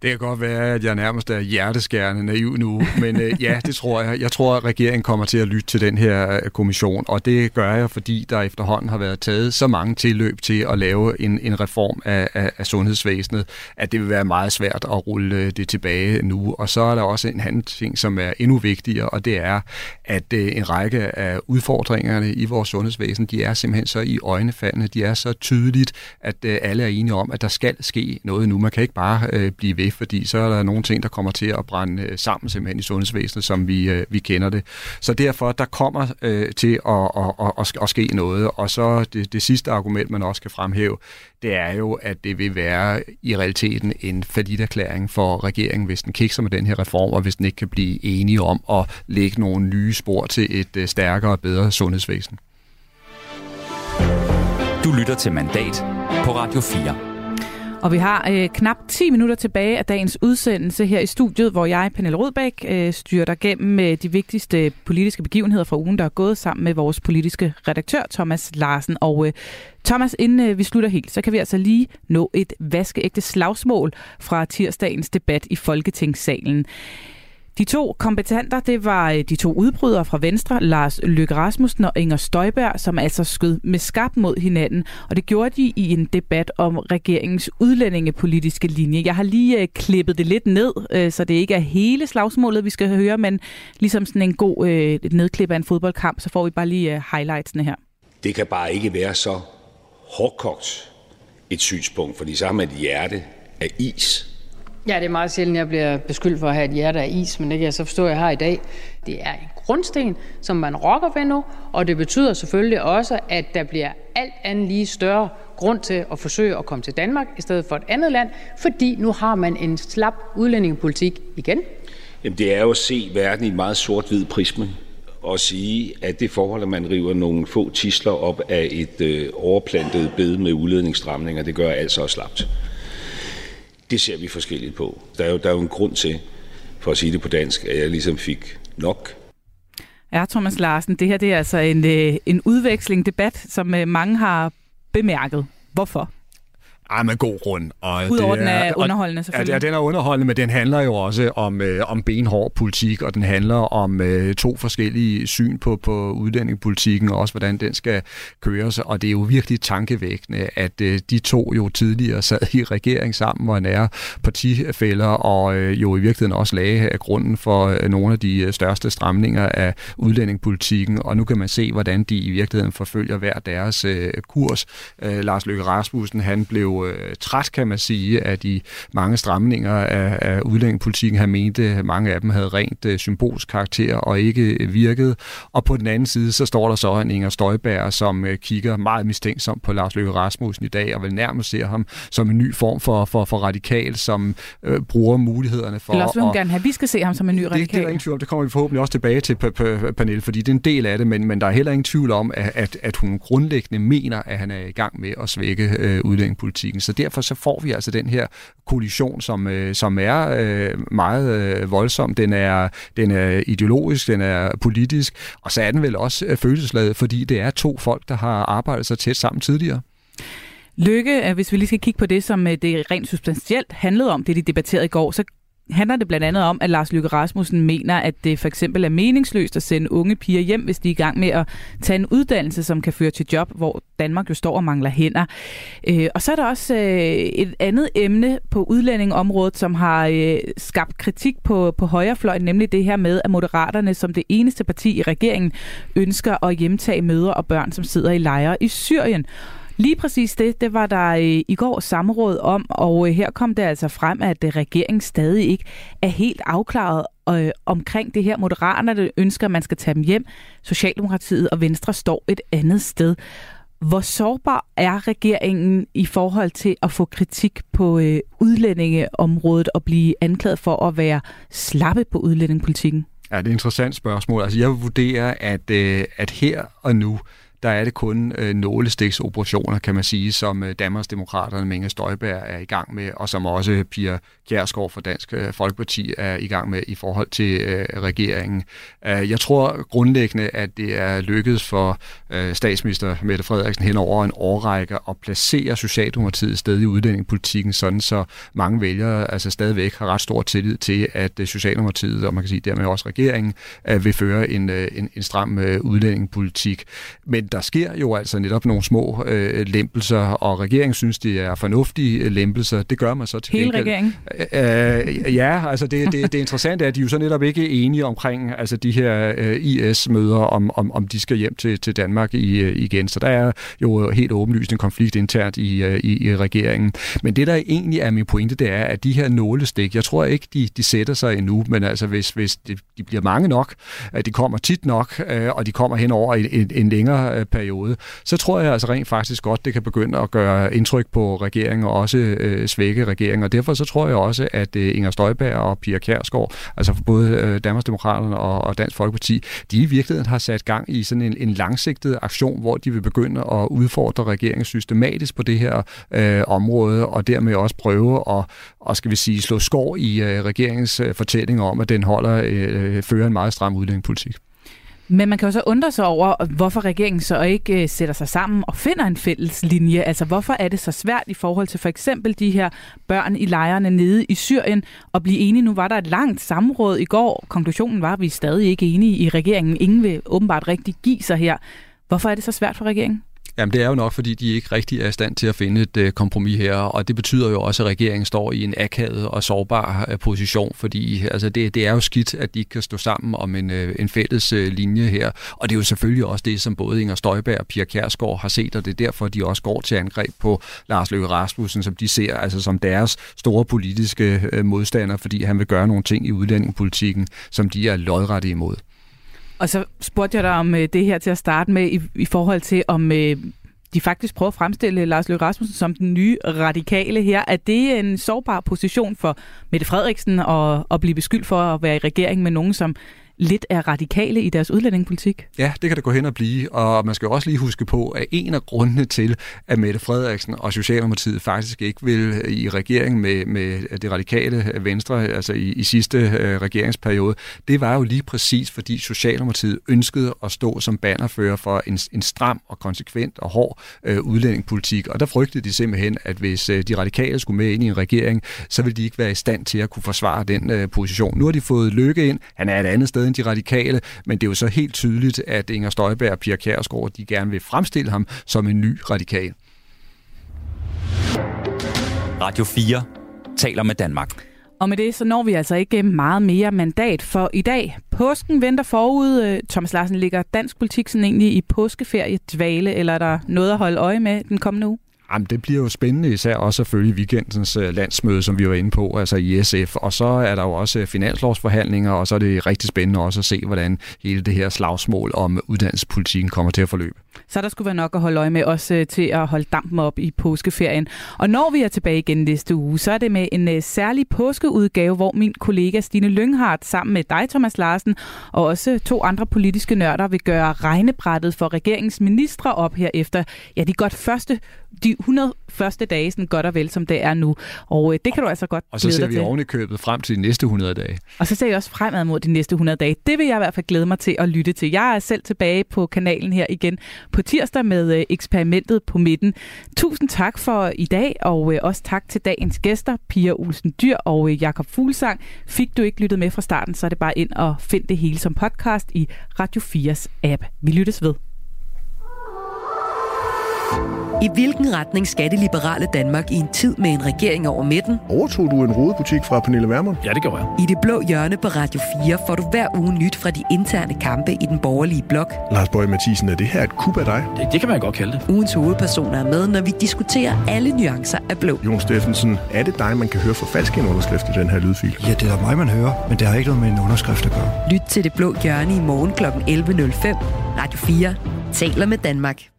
Det kan godt være, at jeg nærmest er hjerteskærende naiv nu, men øh, ja, det tror jeg. Jeg tror, at regeringen kommer til at lytte til den her øh, kommission, og det gør jeg, fordi der efterhånden har været taget så mange tilløb til at lave en, en reform af, af, af sundhedsvæsenet, at det vil være meget svært at rulle øh, det tilbage nu. Og så er der også en anden ting, som er endnu vigtigere, og det er, at øh, en række af udfordringerne i vores sundhedsvæsen, de er simpelthen så i øjnefaldene, de er så tydeligt, at øh, alle er enige om, at der skal ske noget nu. Man kan ikke bare øh, blive ved fordi så er der nogle ting, der kommer til at brænde øh, sammen simpelthen i sundhedsvæsenet, som vi, øh, vi kender det. Så derfor, der kommer øh, til at, at, at, at, ske noget. Og så det, det sidste argument, man også kan fremhæve, det er jo, at det vil være i realiteten en erklæring for regeringen, hvis den kikser med den her reform, og hvis den ikke kan blive enige om at lægge nogle nye spor til et øh, stærkere og bedre sundhedsvæsen. Du lytter til Mandat på Radio 4. Og vi har øh, knap 10 minutter tilbage af dagens udsendelse her i studiet, hvor jeg, Pernille Rødbæk, øh, styrer dig gennem øh, de vigtigste politiske begivenheder fra ugen, der er gået sammen med vores politiske redaktør, Thomas Larsen. Og øh, Thomas, inden øh, vi slutter helt, så kan vi altså lige nå et vaskeægte slagsmål fra tirsdagens debat i Folketingssalen. De to kompetenter, det var øh, de to udbrydere fra Venstre, Lars Løkke Rasmussen og Inger Støjberg, som altså skød med skab mod hinanden. Og det gjorde de i en debat om regeringens udlændingepolitiske linje. Jeg har lige øh, klippet det lidt ned, øh, så det ikke er hele slagsmålet, vi skal høre, men ligesom sådan en god øh, nedklip af en fodboldkamp, så får vi bare lige øh, highlightsene her. Det kan bare ikke være så hårdkogt et synspunkt, fordi så har man et hjerte af is Ja, det er meget sjældent, jeg bliver beskyldt for at have et hjerte af is, men det kan jeg så forstå, at jeg har i dag. Det er en grundsten, som man rokker ved nu, og det betyder selvfølgelig også, at der bliver alt andet lige større grund til at forsøge at komme til Danmark i stedet for et andet land, fordi nu har man en slap udlændingepolitik igen. Jamen, det er jo at se verden i en meget sort-hvid prisme og sige, at det forhold, at man river nogle få tisler op af et øh, overplantet bed med udledningsstramninger, det gør altså slapt. Det ser vi forskelligt på. Der er jo, der er jo en grund til, for at sige det på dansk, at jeg ligesom fik nok. Ja, Thomas Larsen, det her det er altså en, øh, en udveksling, debat, som øh, mange har bemærket. Hvorfor? Ej, med god grund. Og Udover det er, den er underholdende, selvfølgelig. Ja, den er underholdende, men den handler jo også om, øh, om benhård politik, og den handler om øh, to forskellige syn på, på udlændingepolitikken, og også hvordan den skal køres. Og det er jo virkelig tankevækkende, at øh, de to jo tidligere sad i regering sammen, hvor er partifælder, og øh, jo i virkeligheden også lagde grunden for øh, nogle af de øh, største stramninger af udlændingepolitikken. Og nu kan man se, hvordan de i virkeligheden forfølger hver deres øh, kurs. Øh, Lars Løkke Rasmussen, han blev jo øh, træt, kan man sige, af de mange stramninger af, af udlændingepolitikken. Han mente, at mange af dem havde rent øh, symbolsk karakter og ikke virket. Og på den anden side, så står der så en Inger Støjberg, som øh, kigger meget mistænksomt på Lars Løkke Rasmussen i dag, og vil nærmest se ham som en ny form for, for, for radikal, som øh, bruger mulighederne for... Eller også vil hun gerne have, vi skal se ham som en ny radikal. Det, det er ingen tvivl om. Det kommer vi forhåbentlig også tilbage til, Pernille, fordi det er en del af det, men, men der er heller ingen tvivl om, at, at, at hun grundlæggende mener, at han er i gang med at svække øh, udlændingepolitikken. Så derfor så får vi altså den her koalition, som, øh, som er øh, meget øh, voldsom. Den er, den er ideologisk, den er politisk, og så er den vel også øh, følelsesladet, fordi det er to folk, der har arbejdet så tæt sammen tidligere. Lykke, øh, hvis vi lige skal kigge på det, som øh, det rent substantielt handlede om, det de debatterede i går, så handler det blandt andet om, at Lars Lykke Rasmussen mener, at det for eksempel er meningsløst at sende unge piger hjem, hvis de er i gang med at tage en uddannelse, som kan føre til job, hvor Danmark jo står og mangler hænder. Øh, og så er der også øh, et andet emne på udlændingområdet, som har øh, skabt kritik på, på højrefløjen, nemlig det her med, at Moderaterne som det eneste parti i regeringen ønsker at hjemtage mødre og børn, som sidder i lejre i Syrien. Lige præcis det, det var der øh, i går samråd om, og øh, her kom det altså frem, at øh, regeringen stadig ikke er helt afklaret øh, omkring det her. Moderaterne ønsker, at man skal tage dem hjem. Socialdemokratiet og Venstre står et andet sted. Hvor sårbar er regeringen i forhold til at få kritik på øh, udlændingeområdet og blive anklaget for at være slappe på udlændingepolitikken? Ja, det er et interessant spørgsmål. Altså, jeg vurderer, at, øh, at her og nu, der er det kun øh, nålestiksoperationer, kan man sige, som øh, Danmarksdemokraterne med Inger Støjberg er i gang med, og som også Pia Kjærsgaard fra Dansk øh, Folkeparti er i gang med i forhold til øh, regeringen. Øh, jeg tror grundlæggende, at det er lykkedes for øh, statsminister Mette Frederiksen hen over en årrække at placere Socialdemokratiet sted i udlændingepolitikken, sådan så mange vælgere altså stadigvæk har ret stor tillid til, at øh, Socialdemokratiet, og man kan sige dermed også regeringen, øh, vil føre en, øh, en, en stram øh, udlændingepolitik. Men der sker jo altså netop nogle små øh, lempelser, og regeringen synes, det er fornuftige øh, lempelser. Det gør man så til Hele gengæld. regeringen? Øh, ja, altså det, det, det interessante er, at de jo så netop ikke er enige omkring altså de her øh, IS-møder, om, om, om de skal hjem til, til Danmark i, øh, igen. Så der er jo helt åbenlyst en konflikt internt i, øh, i, i regeringen. Men det, der egentlig er min pointe, det er, at de her nålestik, jeg tror ikke, de, de sætter sig endnu, men altså hvis, hvis de, de bliver mange nok, at de kommer tit nok, øh, og de kommer hen over en, en, en længere øh, periode, så tror jeg altså rent faktisk godt, det kan begynde at gøre indtryk på regeringen og også øh, svække regeringen. Og derfor så tror jeg også, at øh, Inger Støjberg og Pia Kjærsgaard, altså både øh, Danmarksdemokraterne og, og Dansk Folkeparti, de i virkeligheden har sat gang i sådan en, en langsigtet aktion, hvor de vil begynde at udfordre regeringen systematisk på det her øh, område, og dermed også prøve at og skal vi sige, slå skår i øh, regeringens øh, fortælling om, at den holder øh, øh, fører en meget stram udlændingepolitik. Men man kan jo så undre sig over, hvorfor regeringen så ikke øh, sætter sig sammen og finder en fælles linje. Altså hvorfor er det så svært i forhold til for eksempel de her børn i lejrene nede i Syrien at blive enige? Nu var der et langt samråd i går. Konklusionen var, at vi er stadig ikke enige i regeringen. Ingen vil åbenbart rigtig give sig her. Hvorfor er det så svært for regeringen? Jamen det er jo nok, fordi de ikke rigtig er i stand til at finde et øh, kompromis her, og det betyder jo også, at regeringen står i en akavet og sårbar øh, position, fordi altså, det, det er jo skidt, at de ikke kan stå sammen om en, øh, en fælles øh, linje her, og det er jo selvfølgelig også det, som både Inger Støjberg og Pia Kærsgaard har set, og det er derfor, de også går til angreb på Lars Løkke Rasmussen, som de ser altså som deres store politiske øh, modstander, fordi han vil gøre nogle ting i udlændingepolitikken, som de er lodrette imod. Og så spurgte jeg dig om øh, det her til at starte med i, i forhold til, om øh, de faktisk prøver at fremstille Lars Løkke Rasmussen som den nye radikale her. Er det en sårbar position for Mette Frederiksen at, at blive beskyldt for at være i regering med nogen, som lidt er radikale i deres udlændingepolitik? Ja, det kan det gå hen og blive, og man skal også lige huske på, at en af grundene til, at Mette Frederiksen og Socialdemokratiet faktisk ikke vil øh, i regering med, med det radikale venstre, altså i, i sidste øh, regeringsperiode, det var jo lige præcis, fordi Socialdemokratiet ønskede at stå som bannerfører for en, en stram og konsekvent og hård øh, udlændingepolitik, og der frygtede de simpelthen, at hvis øh, de radikale skulle med ind i en regering, så ville de ikke være i stand til at kunne forsvare den øh, position. Nu har de fået lykke ind, han er et andet sted end de radikale, men det er jo så helt tydeligt, at Inger Støjberg og Pia Kjærsgaard, de gerne vil fremstille ham som en ny radikal. Radio 4 taler med Danmark. Og med det, så når vi altså ikke meget mere mandat for i dag. Påsken venter forud. Thomas Larsen ligger dansk politik sådan egentlig i påskeferie dvale, eller er der noget at holde øje med den kommende uge? Jamen, det bliver jo spændende, især også selvfølgelig weekendens øh, landsmøde, som vi var inde på, altså i SF. Og så er der jo også øh, finanslovsforhandlinger, og så er det rigtig spændende også at se, hvordan hele det her slagsmål om uddannelsespolitikken kommer til at forløbe. Så der skulle være nok at holde øje med også øh, til at holde dampen op i påskeferien. Og når vi er tilbage igen næste uge, så er det med en øh, særlig påskeudgave, hvor min kollega Stine Lynghardt sammen med dig, Thomas Larsen, og også øh, to andre politiske nørder vil gøre regnebrættet for regeringens ministre op her efter ja, de godt første de 100 første dage, sådan godt og vel, som det er nu. Og øh, det kan du altså godt Og så ser vi oven i købet frem til de næste 100 dage. Og så ser jeg også fremad mod de næste 100 dage. Det vil jeg i hvert fald glæde mig til at lytte til. Jeg er selv tilbage på kanalen her igen på tirsdag med øh, eksperimentet på midten. Tusind tak for i dag, og øh, også tak til dagens gæster, Pia Olsen Dyr og øh, Jakob Fuglsang. Fik du ikke lyttet med fra starten, så er det bare ind og find det hele som podcast i Radio 4's app. Vi lyttes ved. I hvilken retning skal det liberale Danmark i en tid med en regering over midten? Overtog du en rodebutik fra Pernille Vermund? Ja, det gjorde jeg. I det blå hjørne på Radio 4 får du hver uge nyt fra de interne kampe i den borgerlige blok. Lars Bøge Mathisen, er det her et kub af dig? Det, det kan man godt kalde det. Ugens hovedpersoner er med, når vi diskuterer alle nuancer af blå. Jon Steffensen, er det dig, man kan høre for falsk en underskrift i den her lydfil? Ja, det er mig, man hører, men det har ikke noget med en underskrift at gøre. Lyt til det blå hjørne i morgen kl. 11.05. Radio 4 taler med Danmark.